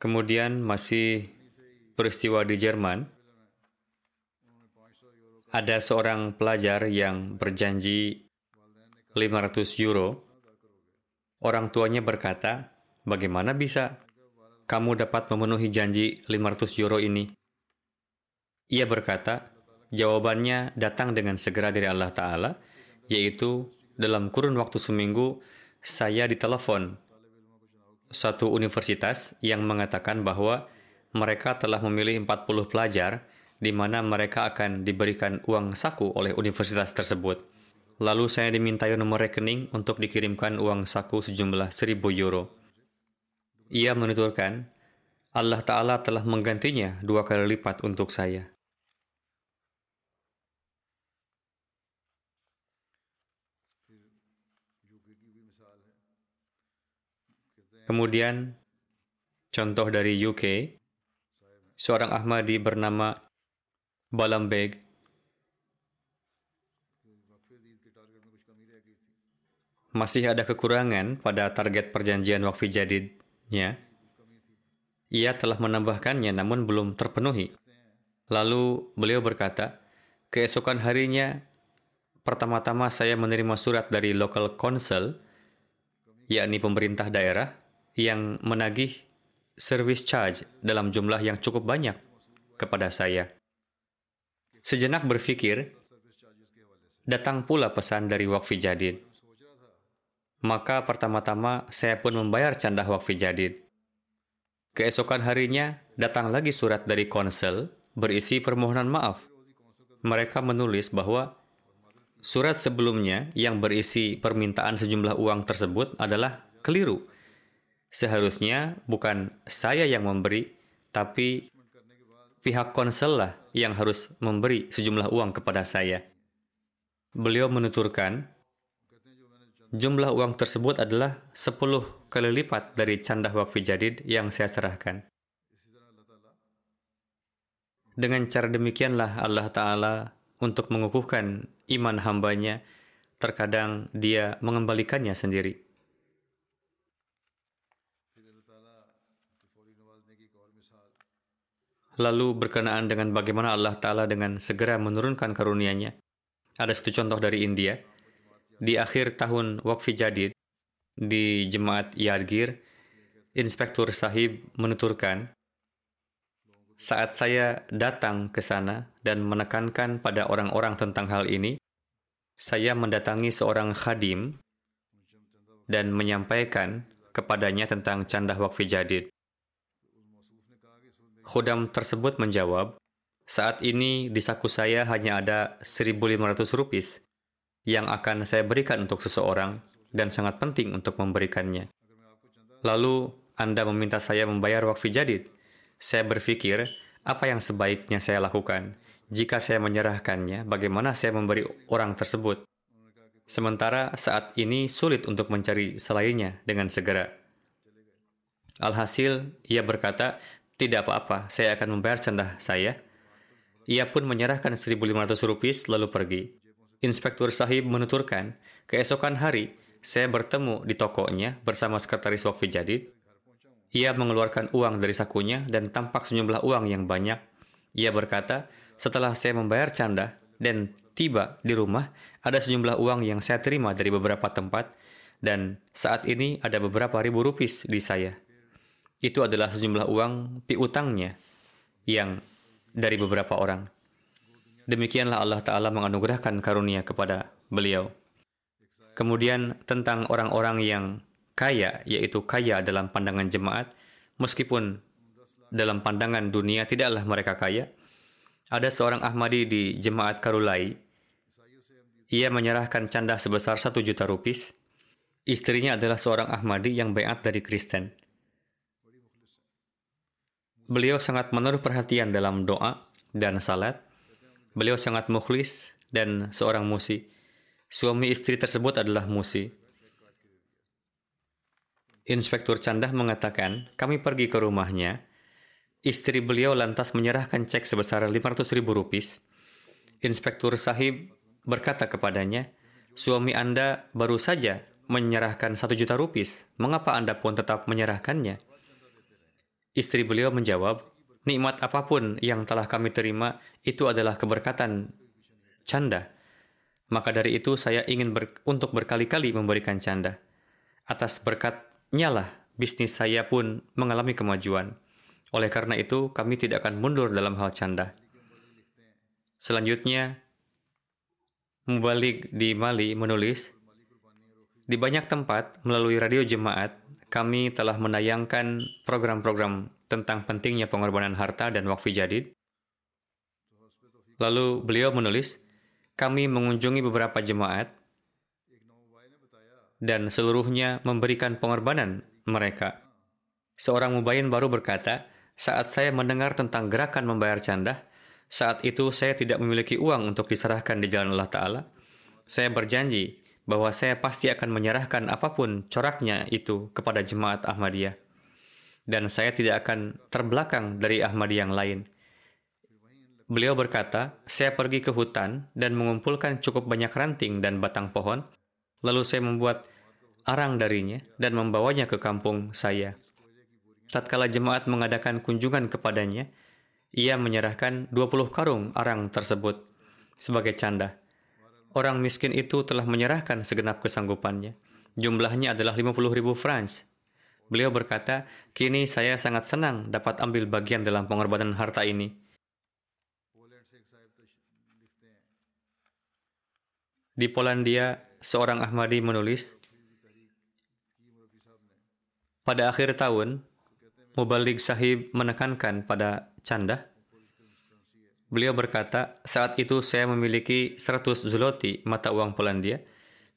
Speaker 2: Kemudian masih peristiwa di Jerman. Ada seorang pelajar yang berjanji 500 euro. Orang tuanya berkata, bagaimana bisa kamu dapat memenuhi janji 500 euro ini? Ia berkata, jawabannya datang dengan segera dari Allah Ta'ala, yaitu dalam kurun waktu seminggu saya ditelepon satu universitas yang mengatakan bahwa mereka telah memilih 40 pelajar di mana mereka akan diberikan uang saku oleh universitas tersebut. Lalu saya dimintai nomor rekening untuk dikirimkan uang saku sejumlah 1000 euro. Ia menuturkan, Allah Ta'ala telah menggantinya dua kali lipat untuk saya. Kemudian contoh dari UK, seorang Ahmadi bernama Balambeg masih ada kekurangan pada target perjanjian wakfi jadidnya. Ia telah menambahkannya namun belum terpenuhi. Lalu beliau berkata, keesokan harinya pertama-tama saya menerima surat dari local council, yakni pemerintah daerah, yang menagih service charge dalam jumlah yang cukup banyak kepada saya. Sejenak berpikir, datang pula pesan dari wakfi jadid. Maka pertama-tama saya pun membayar candah wakfi jadid. Keesokan harinya, datang lagi surat dari konsel berisi permohonan maaf. Mereka menulis bahwa surat sebelumnya yang berisi permintaan sejumlah uang tersebut adalah keliru. Seharusnya bukan saya yang memberi, tapi pihak konsel lah yang harus memberi sejumlah uang kepada saya. Beliau menuturkan, jumlah uang tersebut adalah 10 kali lipat dari candah wakfi jadid yang saya serahkan. Dengan cara demikianlah Allah Ta'ala untuk mengukuhkan iman hambanya, terkadang dia mengembalikannya sendiri. Lalu berkenaan dengan bagaimana Allah Ta'ala dengan segera menurunkan karunia-Nya. Ada satu contoh dari India. Di akhir tahun Wakfi Jadid, di Jemaat Yadgir, Inspektur Sahib menuturkan, saat saya datang ke sana dan menekankan pada orang-orang tentang hal ini, saya mendatangi seorang khadim dan menyampaikan kepadanya tentang candah wakfi jadid. Khudam tersebut menjawab, saat ini di saku saya hanya ada 1.500 rupis yang akan saya berikan untuk seseorang dan sangat penting untuk memberikannya. Lalu Anda meminta saya membayar wakfi jadid. Saya berpikir, apa yang sebaiknya saya lakukan? Jika saya menyerahkannya, bagaimana saya memberi orang tersebut? Sementara saat ini sulit untuk mencari selainnya dengan segera. Alhasil, ia berkata, tidak apa-apa, saya akan membayar candah saya. Ia pun menyerahkan 1.500 rupis lalu pergi. Inspektur sahib menuturkan, keesokan hari, saya bertemu di tokonya bersama sekretaris wakfi jadid ia mengeluarkan uang dari sakunya dan tampak sejumlah uang yang banyak. Ia berkata, setelah saya membayar canda dan tiba di rumah, ada sejumlah uang yang saya terima dari beberapa tempat dan saat ini ada beberapa ribu rupis di saya. Itu adalah sejumlah uang piutangnya yang dari beberapa orang. Demikianlah Allah Ta'ala menganugerahkan karunia kepada beliau. Kemudian tentang orang-orang yang kaya, yaitu kaya dalam pandangan jemaat, meskipun dalam pandangan dunia tidaklah mereka kaya. Ada seorang Ahmadi di jemaat Karulai. Ia menyerahkan canda sebesar satu juta rupis. Istrinya adalah seorang Ahmadi yang bayat dari Kristen. Beliau sangat menaruh perhatian dalam doa dan salat. Beliau sangat mukhlis dan seorang musi. Suami istri tersebut adalah musi. Inspektur Candah mengatakan, kami pergi ke rumahnya. Istri beliau lantas menyerahkan cek sebesar 500 ribu rupis. Inspektur Sahib berkata kepadanya, suami Anda baru saja menyerahkan satu juta rupis. Mengapa Anda pun tetap menyerahkannya? Istri beliau menjawab, nikmat apa pun yang telah kami terima itu adalah keberkatan canda. Maka dari itu saya ingin ber untuk berkali-kali memberikan canda. Atas berkat nyalah bisnis saya pun mengalami kemajuan. Oleh karena itu, kami tidak akan mundur dalam hal canda. Selanjutnya, Mubalik di Mali menulis, di banyak tempat melalui radio jemaat, kami telah menayangkan program-program tentang pentingnya pengorbanan harta dan wakfi jadid. Lalu beliau menulis, kami mengunjungi beberapa jemaat dan seluruhnya memberikan pengorbanan mereka. Seorang mubayin baru berkata, saat saya mendengar tentang gerakan membayar canda, saat itu saya tidak memiliki uang untuk diserahkan di jalan Allah Ta'ala. Saya berjanji, bahwa saya pasti akan menyerahkan apa pun coraknya itu kepada jemaat Ahmadiyah. Dan saya tidak akan terbelakang dari Ahmadiyah yang lain. Beliau berkata, saya pergi ke hutan dan mengumpulkan cukup banyak ranting dan batang pohon, lalu saya membuat arang darinya dan membawanya ke kampung saya. Tatkala jemaat mengadakan kunjungan kepadanya, ia menyerahkan 20 karung arang tersebut sebagai canda. Orang miskin itu telah menyerahkan segenap kesanggupannya. Jumlahnya adalah 50 ribu francs. Beliau berkata, kini saya sangat senang dapat ambil bagian dalam pengorbanan harta ini. Di Polandia, seorang Ahmadi menulis, pada akhir tahun, Mubalik Sahib menekankan pada canda Beliau berkata, saat itu saya memiliki 100 zloty mata uang Polandia.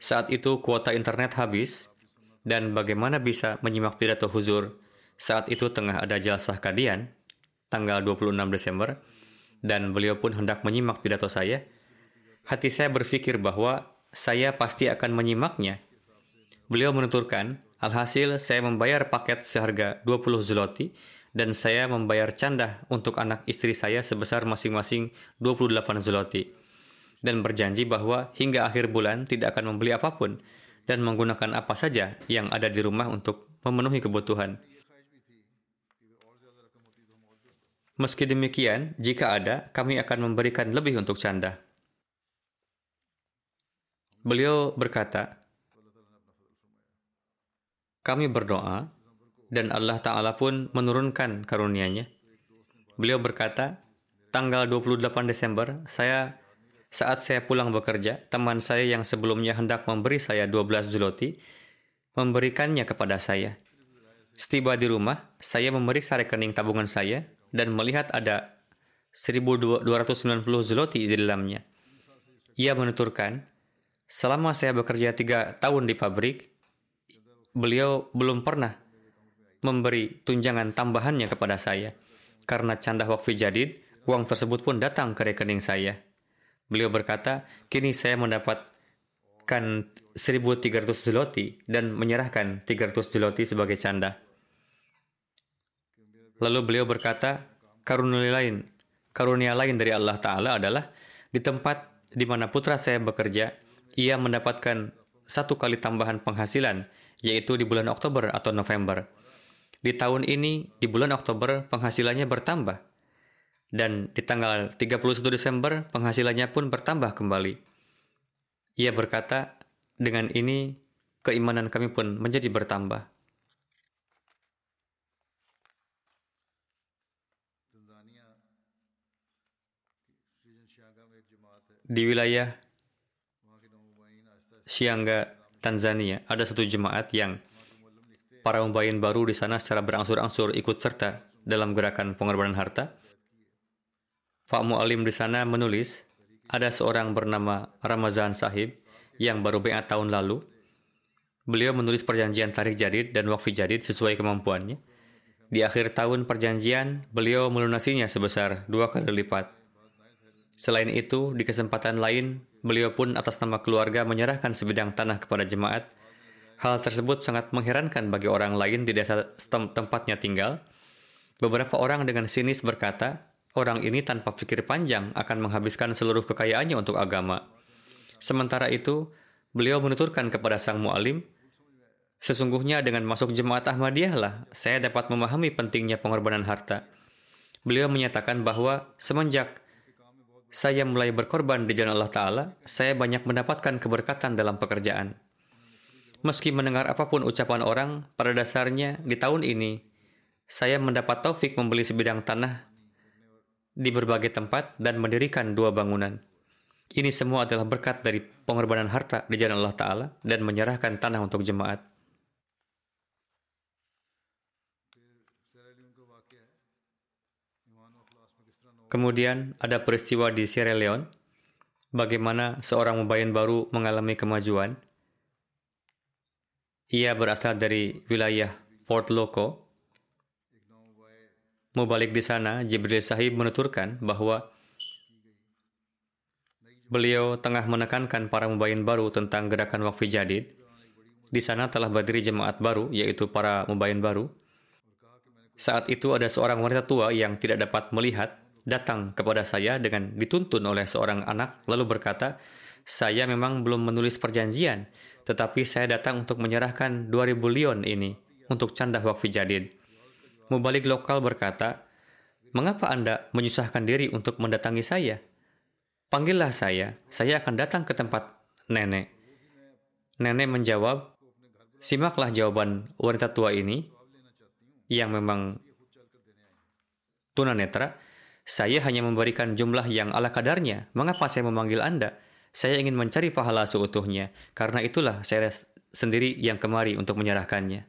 Speaker 2: Saat itu kuota internet habis, dan bagaimana bisa menyimak pidato huzur saat itu tengah ada jalsah kadian, tanggal 26 Desember, dan beliau pun hendak menyimak pidato saya. Hati saya berpikir bahwa saya pasti akan menyimaknya. Beliau menuturkan, alhasil saya membayar paket seharga 20 zloty dan saya membayar canda untuk anak istri saya sebesar masing-masing 28 zloty dan berjanji bahwa hingga akhir bulan tidak akan membeli apa pun dan menggunakan apa saja yang ada di rumah untuk memenuhi kebutuhan. Meski demikian, jika ada, kami akan memberikan lebih untuk canda. Beliau berkata, kami berdoa dan Allah Ta'ala pun menurunkan karunia-Nya. Beliau berkata, tanggal 28 Desember, saya saat saya pulang bekerja, teman saya yang sebelumnya hendak memberi saya 12 zloty, memberikannya kepada saya. Setiba di rumah, saya memeriksa rekening tabungan saya dan melihat ada 1290 zloty di dalamnya. Ia menuturkan, selama saya bekerja tiga tahun di pabrik, beliau belum pernah memberi tunjangan tambahannya kepada saya. Karena canda wakfi jadid, uang tersebut pun datang ke rekening saya. Beliau berkata, kini saya mendapatkan 1.300 zloty dan menyerahkan 300 zloty sebagai canda. Lalu beliau berkata, karunia lain, karunia lain dari Allah Ta'ala adalah di tempat di mana putra saya bekerja, ia mendapatkan satu kali tambahan penghasilan, yaitu di bulan Oktober atau November. Di tahun ini, di bulan Oktober, penghasilannya bertambah. Dan di tanggal 31 Desember, penghasilannya pun bertambah kembali. Ia berkata, dengan ini, keimanan kami pun menjadi bertambah. Di wilayah Siangga, Tanzania, ada satu jemaat yang para mubayin baru di sana secara berangsur-angsur ikut serta dalam gerakan pengorbanan harta. Pak Mu'alim di sana menulis, ada seorang bernama Ramazan Sahib yang baru beat tahun lalu. Beliau menulis perjanjian tarik jadid dan wakfi jadid sesuai kemampuannya. Di akhir tahun perjanjian, beliau melunasinya sebesar dua kali lipat. Selain itu, di kesempatan lain, beliau pun atas nama keluarga menyerahkan sebidang tanah kepada jemaat Hal tersebut sangat mengherankan bagi orang lain di desa tempatnya tinggal. Beberapa orang dengan sinis berkata, orang ini tanpa pikir panjang akan menghabiskan seluruh kekayaannya untuk agama. Sementara itu, beliau menuturkan kepada sang mu'alim, Sesungguhnya dengan masuk jemaat Ahmadiyah lah, saya dapat memahami pentingnya pengorbanan harta. Beliau menyatakan bahwa semenjak saya mulai berkorban di jalan Allah Ta'ala, saya banyak mendapatkan keberkatan dalam pekerjaan. Meski mendengar apa pun ucapan orang, pada dasarnya di tahun ini saya mendapat taufik membeli sebidang tanah di berbagai tempat dan mendirikan dua bangunan. Ini semua adalah berkat dari pengorbanan harta di jalan Allah Ta'ala dan menyerahkan tanah untuk jemaat. Kemudian ada peristiwa di Sierra Leone, bagaimana seorang mubayin baru mengalami kemajuan – ia berasal dari wilayah Port Loko. Mubalik di sana, Jibril Sahib menuturkan bahwa Beliau tengah menekankan para mubayin baru tentang gerakan wakfi jadid. Di sana telah berdiri jemaat baru, yaitu para mubayin baru. Saat itu ada seorang wanita tua yang tidak dapat melihat datang kepada saya dengan dituntun oleh seorang anak lalu berkata, saya memang belum menulis perjanjian, tetapi saya datang untuk menyerahkan 2000 lion ini untuk candah wakfi jadid. Mubalik lokal berkata, mengapa Anda menyusahkan diri untuk mendatangi saya? Panggillah saya, saya akan datang ke tempat nenek. Nenek menjawab, simaklah jawaban wanita tua ini yang memang tunanetra. Saya hanya memberikan jumlah yang ala kadarnya. Mengapa saya memanggil Anda? Saya ingin mencari pahala seutuhnya. Karena itulah saya sendiri yang kemari untuk menyerahkannya.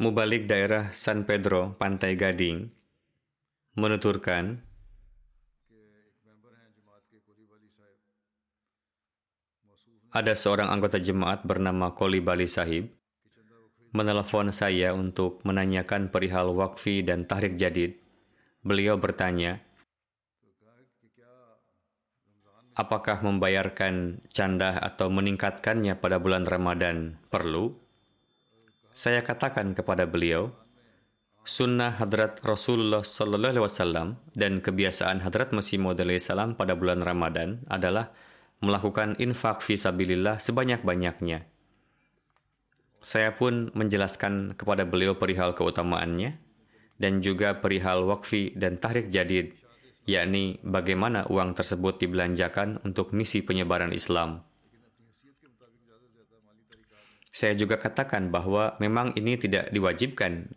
Speaker 2: Mubalik daerah San Pedro, Pantai Gading, menuturkan, ada seorang anggota jemaat bernama Koli Bali Sahib menelepon saya untuk menanyakan perihal wakfi dan tahrik jadid. Beliau bertanya, apakah membayarkan candah atau meningkatkannya pada bulan Ramadan perlu? Saya katakan kepada beliau, sunnah hadrat Rasulullah Sallallahu Alaihi Wasallam dan kebiasaan hadrat Masih Maud salam pada bulan Ramadan adalah melakukan infak fisabilillah sebanyak-banyaknya. Saya pun menjelaskan kepada beliau perihal keutamaannya dan juga perihal wakfi dan tahrik jadid, yakni bagaimana uang tersebut dibelanjakan untuk misi penyebaran Islam. Saya juga katakan bahwa memang ini tidak diwajibkan.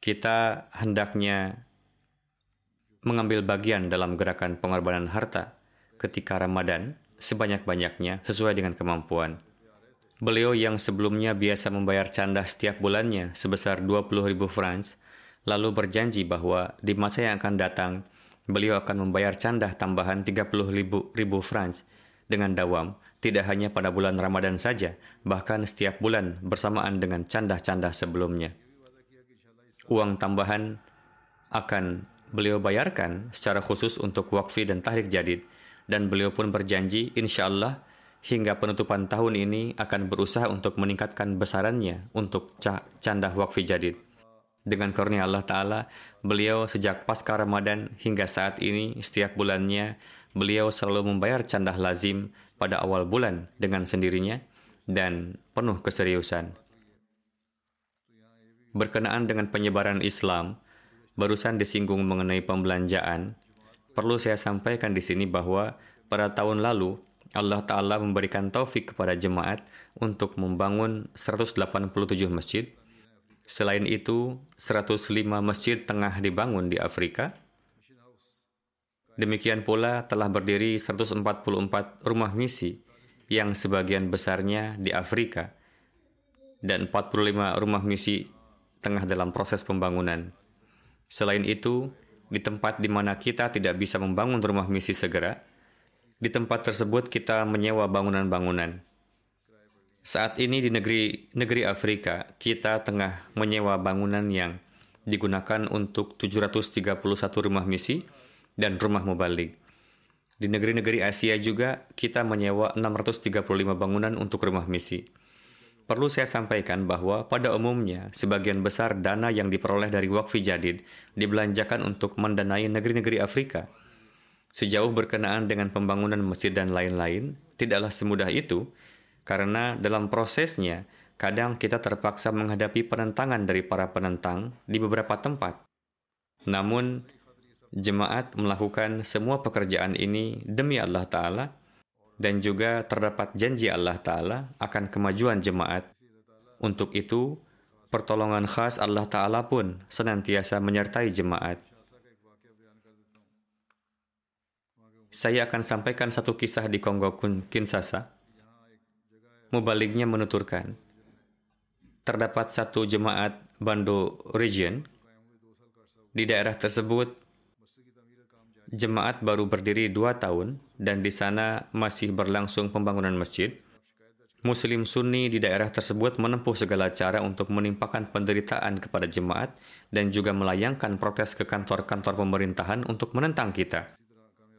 Speaker 2: Kita hendaknya mengambil bagian dalam gerakan pengorbanan harta ketika Ramadan sebanyak-banyaknya sesuai dengan kemampuan. Beliau yang sebelumnya biasa membayar canda setiap bulannya sebesar 20 ribu francs, lalu berjanji bahwa di masa yang akan datang, beliau akan membayar canda tambahan 30 ribu, ribu francs dengan dawam, tidak hanya pada bulan Ramadan saja, bahkan setiap bulan bersamaan dengan canda-canda sebelumnya. Uang tambahan akan beliau bayarkan secara khusus untuk wakfi dan tahrik jadid, dan beliau pun berjanji insya Allah hingga penutupan tahun ini akan berusaha untuk meningkatkan besarannya untuk candah wakfi jadid. Dengan karunia Allah Ta'ala, beliau sejak pasca Ramadan hingga saat ini setiap bulannya beliau selalu membayar candah lazim pada awal bulan dengan sendirinya dan penuh keseriusan. Berkenaan dengan penyebaran Islam, barusan disinggung mengenai pembelanjaan, Perlu saya sampaikan di sini bahwa pada tahun lalu Allah Ta'ala memberikan taufik kepada jemaat untuk membangun 187 masjid. Selain itu, 105 masjid tengah dibangun di Afrika. Demikian pula telah berdiri 144 rumah misi yang sebagian besarnya di Afrika dan 45 rumah misi tengah dalam proses pembangunan. Selain itu, di tempat di mana kita tidak bisa membangun rumah misi segera, di tempat tersebut kita menyewa bangunan-bangunan. Saat ini di negeri negeri Afrika, kita tengah menyewa bangunan yang digunakan untuk 731 rumah misi dan rumah mubalik. Di negeri-negeri Asia juga kita menyewa 635 bangunan untuk rumah misi. Perlu saya sampaikan bahwa pada umumnya sebagian besar dana yang diperoleh dari wakfi jadid dibelanjakan untuk mendanai negeri-negeri Afrika. Sejauh berkenaan dengan pembangunan masjid dan lain-lain, tidaklah semudah itu karena dalam prosesnya kadang kita terpaksa menghadapi penentangan dari para penentang di beberapa tempat. Namun, jemaat melakukan semua pekerjaan ini demi Allah Ta'ala dan juga terdapat janji Allah Ta'ala akan kemajuan jemaat. Untuk itu, pertolongan khas Allah Ta'ala pun senantiasa menyertai jemaat. Saya akan sampaikan satu kisah di Kongo Kinshasa. Mubaliknya menuturkan, terdapat satu jemaat Bando Region. Di daerah tersebut, jemaat baru berdiri dua tahun dan di sana masih berlangsung pembangunan masjid. Muslim Sunni di daerah tersebut menempuh segala cara untuk menimpakan penderitaan kepada jemaat dan juga melayangkan protes ke kantor-kantor pemerintahan untuk menentang kita.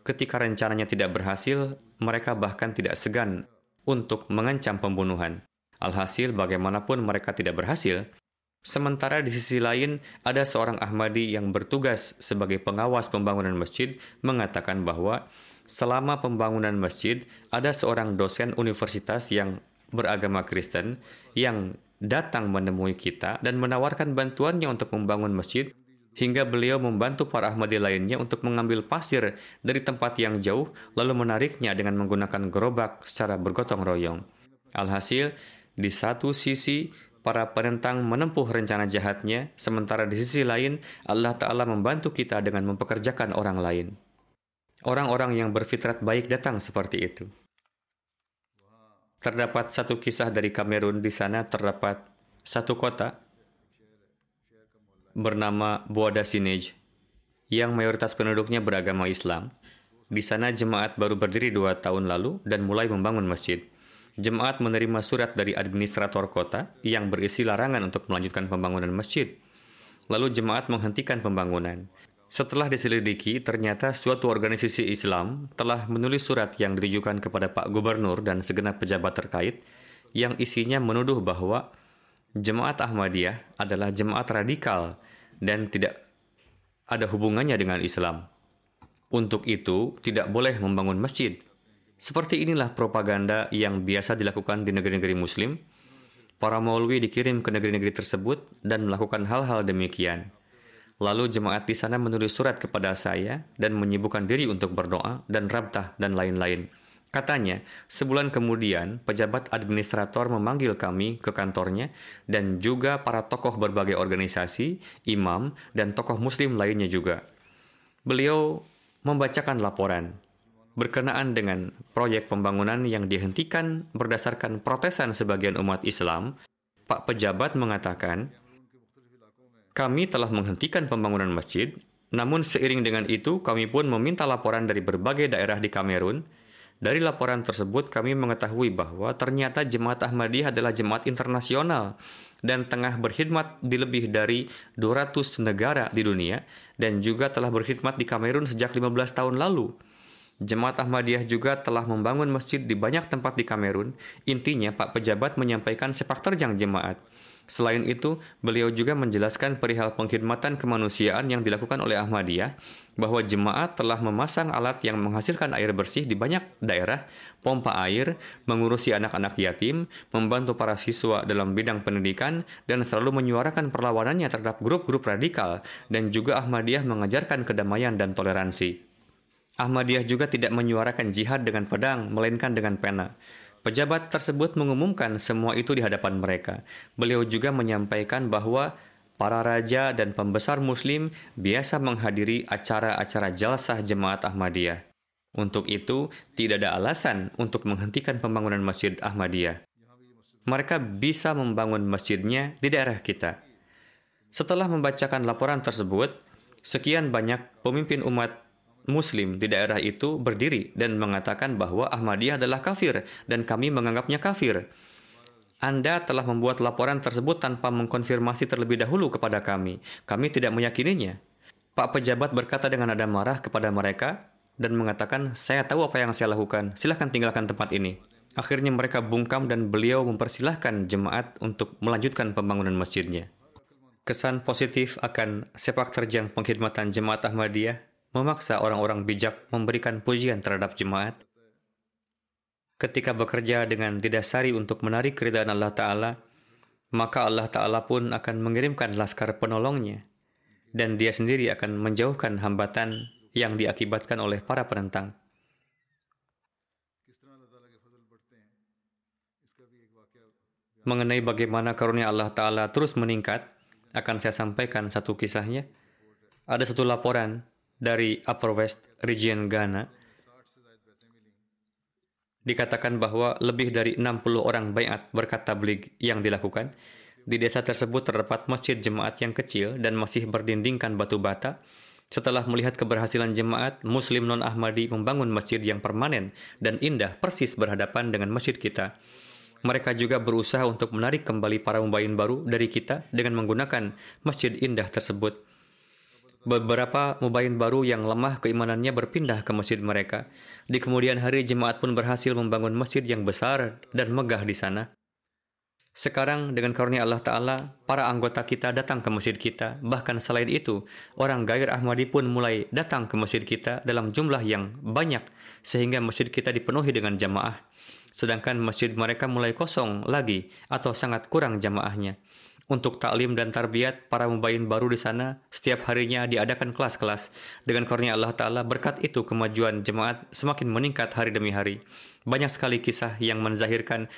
Speaker 2: ketika rencananya tidak berhasil, mereka bahkan tidak segan untuk mengancam pembunuhan. Alhasil, bagaimanapun mereka tidak berhasil, Sementara di sisi lain, ada seorang Ahmadi yang bertugas sebagai pengawas pembangunan masjid mengatakan bahwa selama pembangunan masjid, ada seorang dosen universitas yang beragama Kristen yang datang menemui kita dan menawarkan bantuannya untuk membangun masjid hingga beliau membantu para Ahmadi lainnya untuk mengambil pasir dari tempat yang jauh lalu menariknya dengan menggunakan gerobak secara bergotong royong. Alhasil, di satu sisi para penentang menempuh rencana jahatnya, sementara di sisi lain Allah Ta'ala membantu kita dengan mempekerjakan orang lain. Orang-orang yang berfitrat baik datang seperti itu. Terdapat satu kisah dari Kamerun di sana terdapat satu kota bernama Boada Sinej yang mayoritas penduduknya beragama Islam. Di sana jemaat baru berdiri dua tahun lalu dan mulai membangun masjid jemaat menerima surat dari administrator kota yang berisi larangan untuk melanjutkan pembangunan masjid. Lalu jemaat menghentikan pembangunan. Setelah diselidiki, ternyata suatu organisasi Islam telah menulis surat yang ditujukan kepada Pak Gubernur dan segenap pejabat terkait yang isinya menuduh bahwa jemaat Ahmadiyah adalah jemaat radikal dan tidak ada hubungannya dengan Islam. Untuk itu, tidak boleh membangun masjid seperti inilah propaganda yang biasa dilakukan di negeri-negeri Muslim. Para maulwi dikirim ke negeri-negeri tersebut dan melakukan hal-hal demikian. Lalu jemaat di sana menulis surat kepada saya dan menyibukkan diri untuk berdoa dan rabtah dan lain-lain. Katanya, sebulan kemudian pejabat administrator memanggil kami ke kantornya dan juga para tokoh berbagai organisasi, imam, dan tokoh muslim lainnya juga. Beliau membacakan laporan berkenaan dengan proyek pembangunan yang dihentikan berdasarkan protesan sebagian umat Islam, Pak pejabat mengatakan, kami telah menghentikan pembangunan masjid, namun seiring dengan itu kami pun meminta laporan dari berbagai daerah di Kamerun. Dari laporan tersebut kami mengetahui bahwa ternyata jemaat Ahmadiyah adalah jemaat internasional dan tengah berkhidmat di lebih dari 200 negara di dunia dan juga telah berkhidmat di Kamerun sejak 15 tahun lalu. Jemaat Ahmadiyah juga telah membangun masjid di banyak tempat di Kamerun. Intinya, Pak Pejabat menyampaikan sepak terjang jemaat. Selain itu, beliau juga menjelaskan perihal pengkhidmatan kemanusiaan yang dilakukan oleh Ahmadiyah, bahwa jemaat telah memasang alat yang menghasilkan air bersih di banyak daerah, pompa air, mengurusi anak-anak yatim, membantu para siswa dalam bidang pendidikan, dan selalu menyuarakan perlawanannya terhadap grup-grup radikal, dan juga Ahmadiyah mengajarkan kedamaian dan toleransi. Ahmadiyah juga tidak menyuarakan jihad dengan pedang, melainkan dengan pena. Pejabat tersebut mengumumkan semua itu di hadapan mereka. Beliau juga menyampaikan bahwa para raja dan pembesar muslim biasa menghadiri acara-acara jalsah jemaat Ahmadiyah. Untuk itu, tidak ada alasan untuk menghentikan pembangunan Masjid Ahmadiyah. Mereka bisa membangun masjidnya di daerah kita. Setelah membacakan laporan tersebut, sekian banyak pemimpin umat Muslim di daerah itu berdiri dan mengatakan bahwa Ahmadiyah adalah kafir dan kami menganggapnya kafir. Anda telah membuat laporan tersebut tanpa mengkonfirmasi terlebih dahulu kepada kami. Kami tidak meyakininya. Pak pejabat berkata dengan nada marah kepada mereka dan mengatakan, saya tahu apa yang saya lakukan. Silahkan tinggalkan tempat ini. Akhirnya mereka bungkam dan beliau mempersilahkan jemaat untuk melanjutkan pembangunan masjidnya. Kesan positif akan sepak terjang pengkhidmatan jemaat Ahmadiyah memaksa orang-orang bijak memberikan pujian terhadap jemaat. Ketika bekerja dengan didasari untuk menarik keridhaan Allah Ta'ala, maka Allah Ta'ala pun akan mengirimkan laskar penolongnya, dan dia sendiri akan menjauhkan hambatan yang diakibatkan oleh para penentang. Mengenai bagaimana karunia Allah Ta'ala terus meningkat, akan saya sampaikan satu kisahnya. Ada satu laporan dari Upper West Region Ghana, dikatakan bahwa lebih dari 60 orang bayat berkat tabligh yang dilakukan. Di desa tersebut terdapat masjid jemaat yang kecil dan masih berdindingkan batu bata. Setelah melihat keberhasilan jemaat, Muslim non-Ahmadi membangun masjid yang permanen dan indah persis berhadapan dengan masjid kita. Mereka juga berusaha untuk menarik kembali para mubayin baru dari kita dengan menggunakan masjid indah tersebut. Beberapa mubayin baru yang lemah keimanannya berpindah ke masjid mereka. Di kemudian hari jemaat pun berhasil membangun masjid yang besar dan megah di sana. Sekarang dengan karunia Allah Ta'ala, para anggota kita datang ke masjid kita. Bahkan selain itu, orang gair Ahmadi pun mulai datang ke masjid kita dalam jumlah yang banyak sehingga masjid kita dipenuhi dengan jamaah. Sedangkan masjid mereka mulai kosong lagi atau sangat kurang jamaahnya. Untuk taklim dan tarbiyat, para mubayin baru di sana, setiap harinya diadakan kelas-kelas. Dengan karunia Allah Ta'ala, berkat itu kemajuan jemaat semakin meningkat hari demi hari. Banyak sekali kisah yang menzahirkan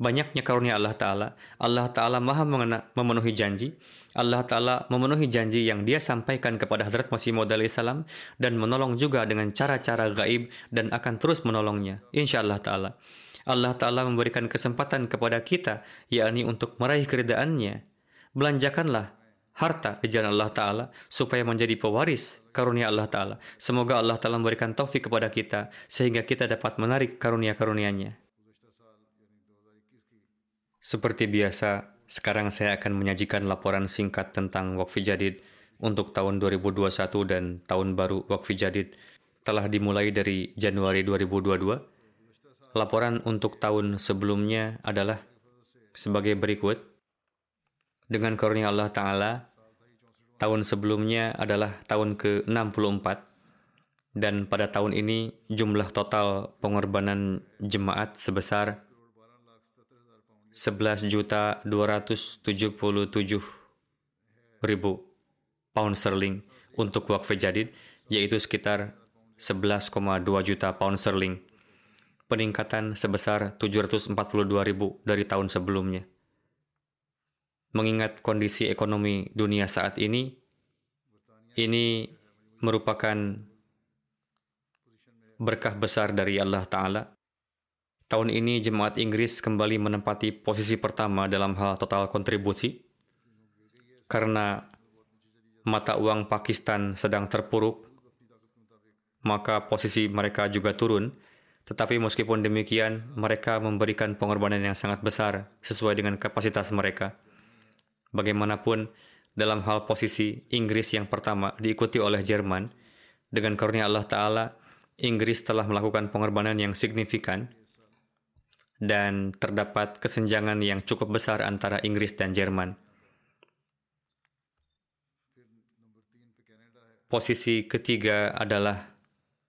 Speaker 2: banyaknya karunia Allah Ta'ala. Allah Ta'ala maha mengena, memenuhi janji. Allah Ta'ala memenuhi janji yang dia sampaikan kepada Hadrat Masih Maud salam dan menolong juga dengan cara-cara gaib dan akan terus menolongnya. Insya Allah Ta'ala. Allah Ta'ala memberikan kesempatan kepada kita, yakni untuk meraih keridaannya. Belanjakanlah harta di jalan Allah Ta'ala supaya menjadi pewaris karunia Allah Ta'ala. Semoga Allah Ta'ala memberikan taufik kepada kita sehingga kita dapat menarik karunia-karunianya. Seperti biasa, sekarang saya akan menyajikan laporan singkat tentang Wakfi Jadid untuk tahun 2021 dan tahun baru Wakfi Jadid telah dimulai dari Januari 2022 Laporan untuk tahun sebelumnya adalah sebagai berikut. Dengan karunia Allah Ta'ala, tahun sebelumnya adalah tahun ke-64 dan pada tahun ini jumlah total pengorbanan jemaat sebesar 11.277.000 ribu pound sterling untuk wakfe jadid, yaitu sekitar 11,2 juta pound sterling peningkatan sebesar 742 ribu dari tahun sebelumnya. Mengingat kondisi ekonomi dunia saat ini, ini merupakan berkah besar dari Allah Ta'ala. Tahun ini jemaat Inggris kembali menempati posisi pertama dalam hal total kontribusi karena mata uang Pakistan sedang terpuruk, maka posisi mereka juga turun tetapi meskipun demikian, mereka memberikan pengorbanan yang sangat besar sesuai dengan kapasitas mereka. Bagaimanapun, dalam hal posisi Inggris yang pertama diikuti oleh Jerman, dengan karunia Allah Ta'ala, Inggris telah melakukan pengorbanan yang signifikan dan terdapat kesenjangan yang cukup besar antara Inggris dan Jerman. Posisi ketiga adalah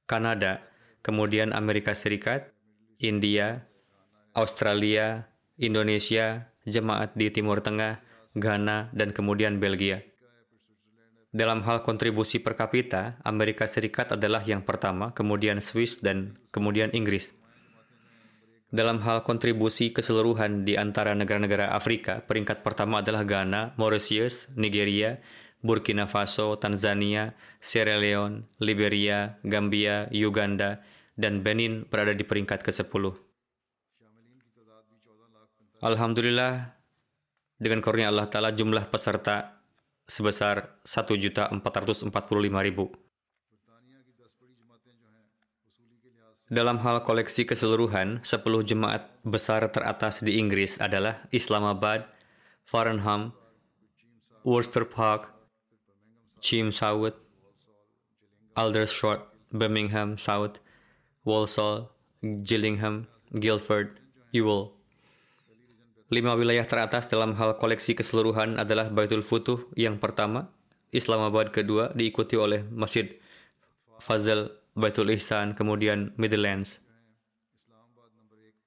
Speaker 2: Kanada kemudian Amerika Serikat, India, Australia, Indonesia, jemaat di Timur Tengah, Ghana, dan kemudian Belgia. Dalam hal kontribusi per kapita, Amerika Serikat adalah yang pertama, kemudian Swiss, dan kemudian Inggris. Dalam hal kontribusi keseluruhan di antara negara-negara Afrika, peringkat pertama adalah Ghana, Mauritius, Nigeria, Burkina Faso, Tanzania, Sierra Leone, Liberia, Gambia, Uganda, dan Benin berada di peringkat ke-10. Alhamdulillah, dengan karunia Allah Ta'ala jumlah peserta sebesar 1.445.000. Dalam hal koleksi keseluruhan, 10 jemaat besar teratas di Inggris adalah Islamabad, Farnham, Worcester Park, Cheam South, Aldershot, Birmingham South, Walsall, Gillingham, Guildford, Ewell. Lima wilayah teratas dalam hal koleksi keseluruhan adalah Baitul Futuh yang pertama, Islamabad kedua, diikuti oleh Masjid Fazal, Baitul Ihsan, kemudian Midlands.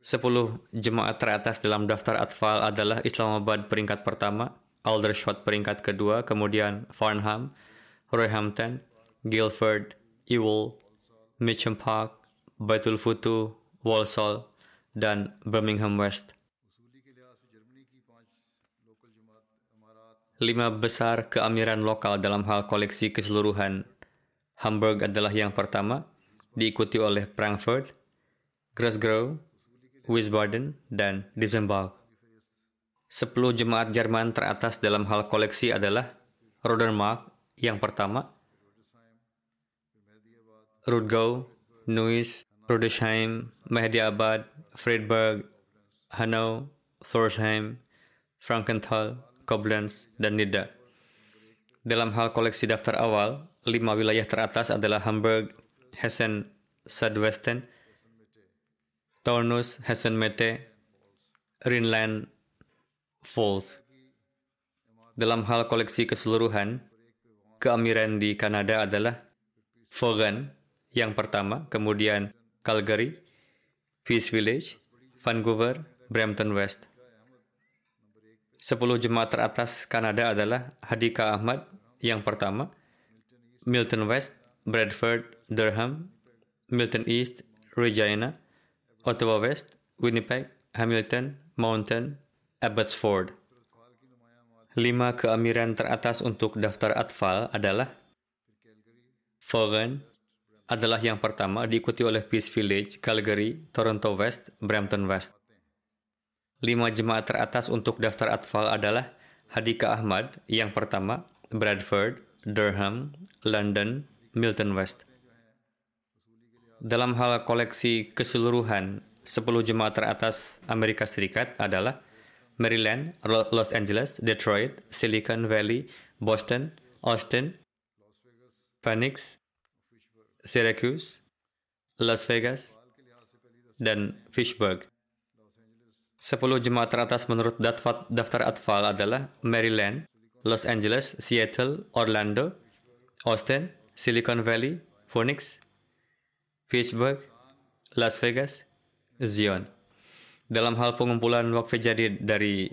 Speaker 2: Sepuluh jemaat teratas dalam daftar atfal adalah Islamabad peringkat pertama, Aldershot peringkat kedua, kemudian Farnham, Roehampton, Guildford, Ewell, Mitcham Park, Baitul Futu, Walsall, dan Birmingham West. Lima besar keamiran lokal dalam hal koleksi keseluruhan. Hamburg adalah yang pertama, diikuti oleh Frankfurt, Grasgau, Wiesbaden, dan Dizenbach. Sepuluh jemaat Jerman teratas dalam hal koleksi adalah Rodermark yang pertama, Rudgau, Nuis, Rudesheim, Mehdiabad, Friedberg, Hanau, Thorsheim, Frankenthal, Koblenz, dan Nida. Dalam hal koleksi daftar awal, lima wilayah teratas adalah Hamburg, Hessen, Sudwesten, Taunus, Hessen Mitte, Rhineland, Falls. Dalam hal koleksi keseluruhan, keamiran di Kanada adalah Vaughan yang pertama, kemudian Calgary, Peace Village, Vancouver, Brampton West. Sepuluh jemaat teratas Kanada adalah Hadika Ahmad yang pertama, Milton West, Bradford, Durham, Milton East, Regina, Ottawa West, Winnipeg, Hamilton, Mountain, Abbotsford. Lima keamiran teratas untuk daftar atfal adalah Vaughan adalah yang pertama diikuti oleh Peace Village, Calgary, Toronto West, Brampton West. Lima jemaat teratas untuk daftar atfal adalah Hadika Ahmad yang pertama, Bradford, Durham, London, Milton West. Dalam hal koleksi keseluruhan, 10 jemaat teratas Amerika Serikat adalah Maryland, Los Angeles, Detroit, Silicon Valley, Boston, Austin, Phoenix, Syracuse, Las Vegas, dan Fishburg. Sepuluh jemaat teratas menurut daftar atfal adalah Maryland, Los Angeles, Seattle, Orlando, Austin, Silicon Valley, Phoenix, Fishburg, Las Vegas, Zion. Dalam hal pengumpulan wakaf jadi dari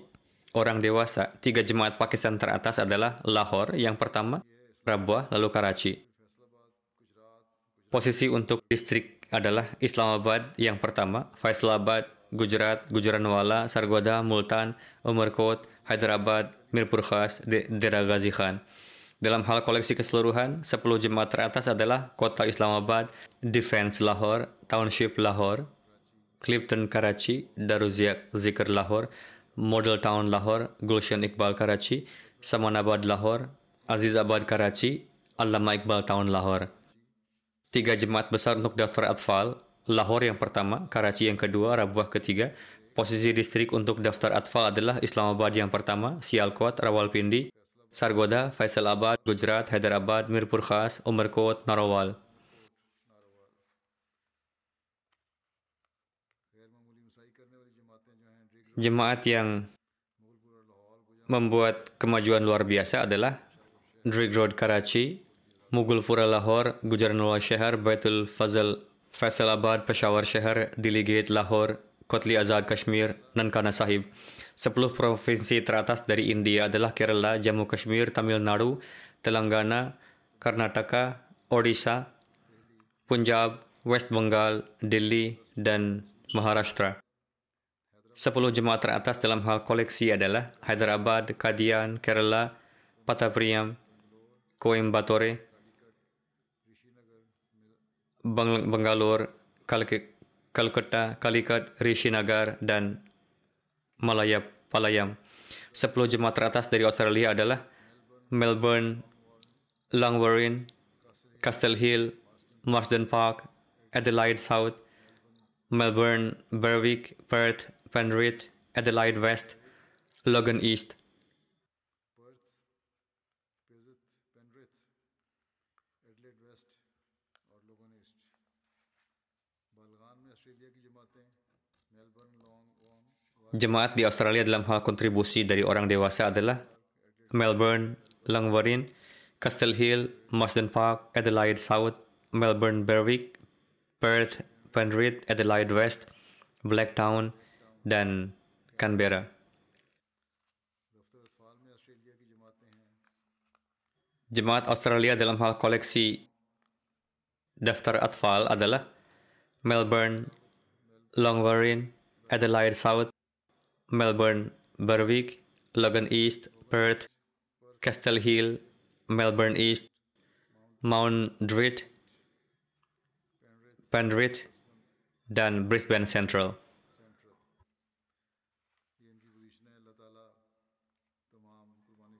Speaker 2: orang dewasa, tiga jemaat Pakistan teratas adalah Lahore yang pertama, Rabwa, lalu Karachi. Posisi untuk distrik adalah Islamabad yang pertama, Faisalabad, Gujarat, Gujaranwala, Sargoda, Multan, Umarkot, Hyderabad, Mirpur Khas, Dera Ghazi Khan. Dalam hal koleksi keseluruhan, 10 jemaat teratas adalah Kota Islamabad, Defense Lahore, Township Lahore, Clifton Karachi, Daruziak Zikr Lahore, Model Town Lahore, Gulshan Iqbal Karachi, Samanabad Lahore, Azizabad Karachi, Allama Iqbal Town Lahore. Tiga jemaat besar untuk daftar atfal, Lahore yang pertama, Karachi yang kedua, Rabuah ketiga. Posisi distrik untuk daftar atfal adalah Islamabad yang pertama, Sialkot, Rawalpindi, Sargoda, Faisalabad, Gujarat, Hyderabad, Mirpur Khas, Umarkot, Narawal. Jemaat yang membuat kemajuan luar biasa adalah Drigh Road Karachi, Mughulpura Lahore, Gujaranwala Shahar, Baitul Fazal Faisalabad, Peshawar Shahar, Dili Gate Lahore, Kotli Azad Kashmir, Nankana Sahib. Sepuluh provinsi teratas dari India adalah Kerala, Jammu Kashmir, Tamil Nadu, Telangana, Karnataka, Odisha, Punjab, West Bengal, Delhi, dan Maharashtra. Sepuluh jemaat teratas dalam hal koleksi adalah Hyderabad, Kadian, Kerala, Patapriyam, Coimbatore, Bangalore, Calcutta, Calicut, Rishinagar, dan Malaya Palayam. Sepuluh jemaat teratas dari Australia adalah Melbourne, Langwarrin, Castle Hill, Marsden Park, Adelaide South, Melbourne, Berwick, Perth, Penrith, Adelaide West, Logan East. Jemaat di Australia dalam hal kontribusi dari orang dewasa adalah Melbourne, Langwarrin, Castle Hill, Marsden Park, Adelaide South, Melbourne Berwick, Perth, Penrith, Adelaide West, Blacktown, dan Canberra. Jemaat Australia dalam hal koleksi daftar atfal adalah Melbourne, Longwarrin, Adelaide South, Melbourne, Berwick, Logan East, Perth, Castle Hill, Melbourne East, Mount Druitt, Penrith, dan Brisbane Central.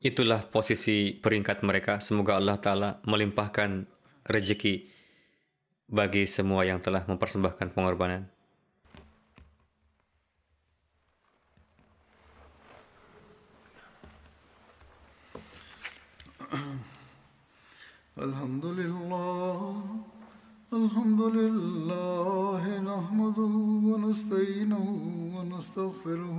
Speaker 2: Itulah posisi peringkat mereka. Semoga Allah Ta'ala melimpahkan rezeki bagi semua yang telah mempersembahkan pengorbanan.
Speaker 1: الحمد لله الحمد لله نحمده ونستعينه ونستغفره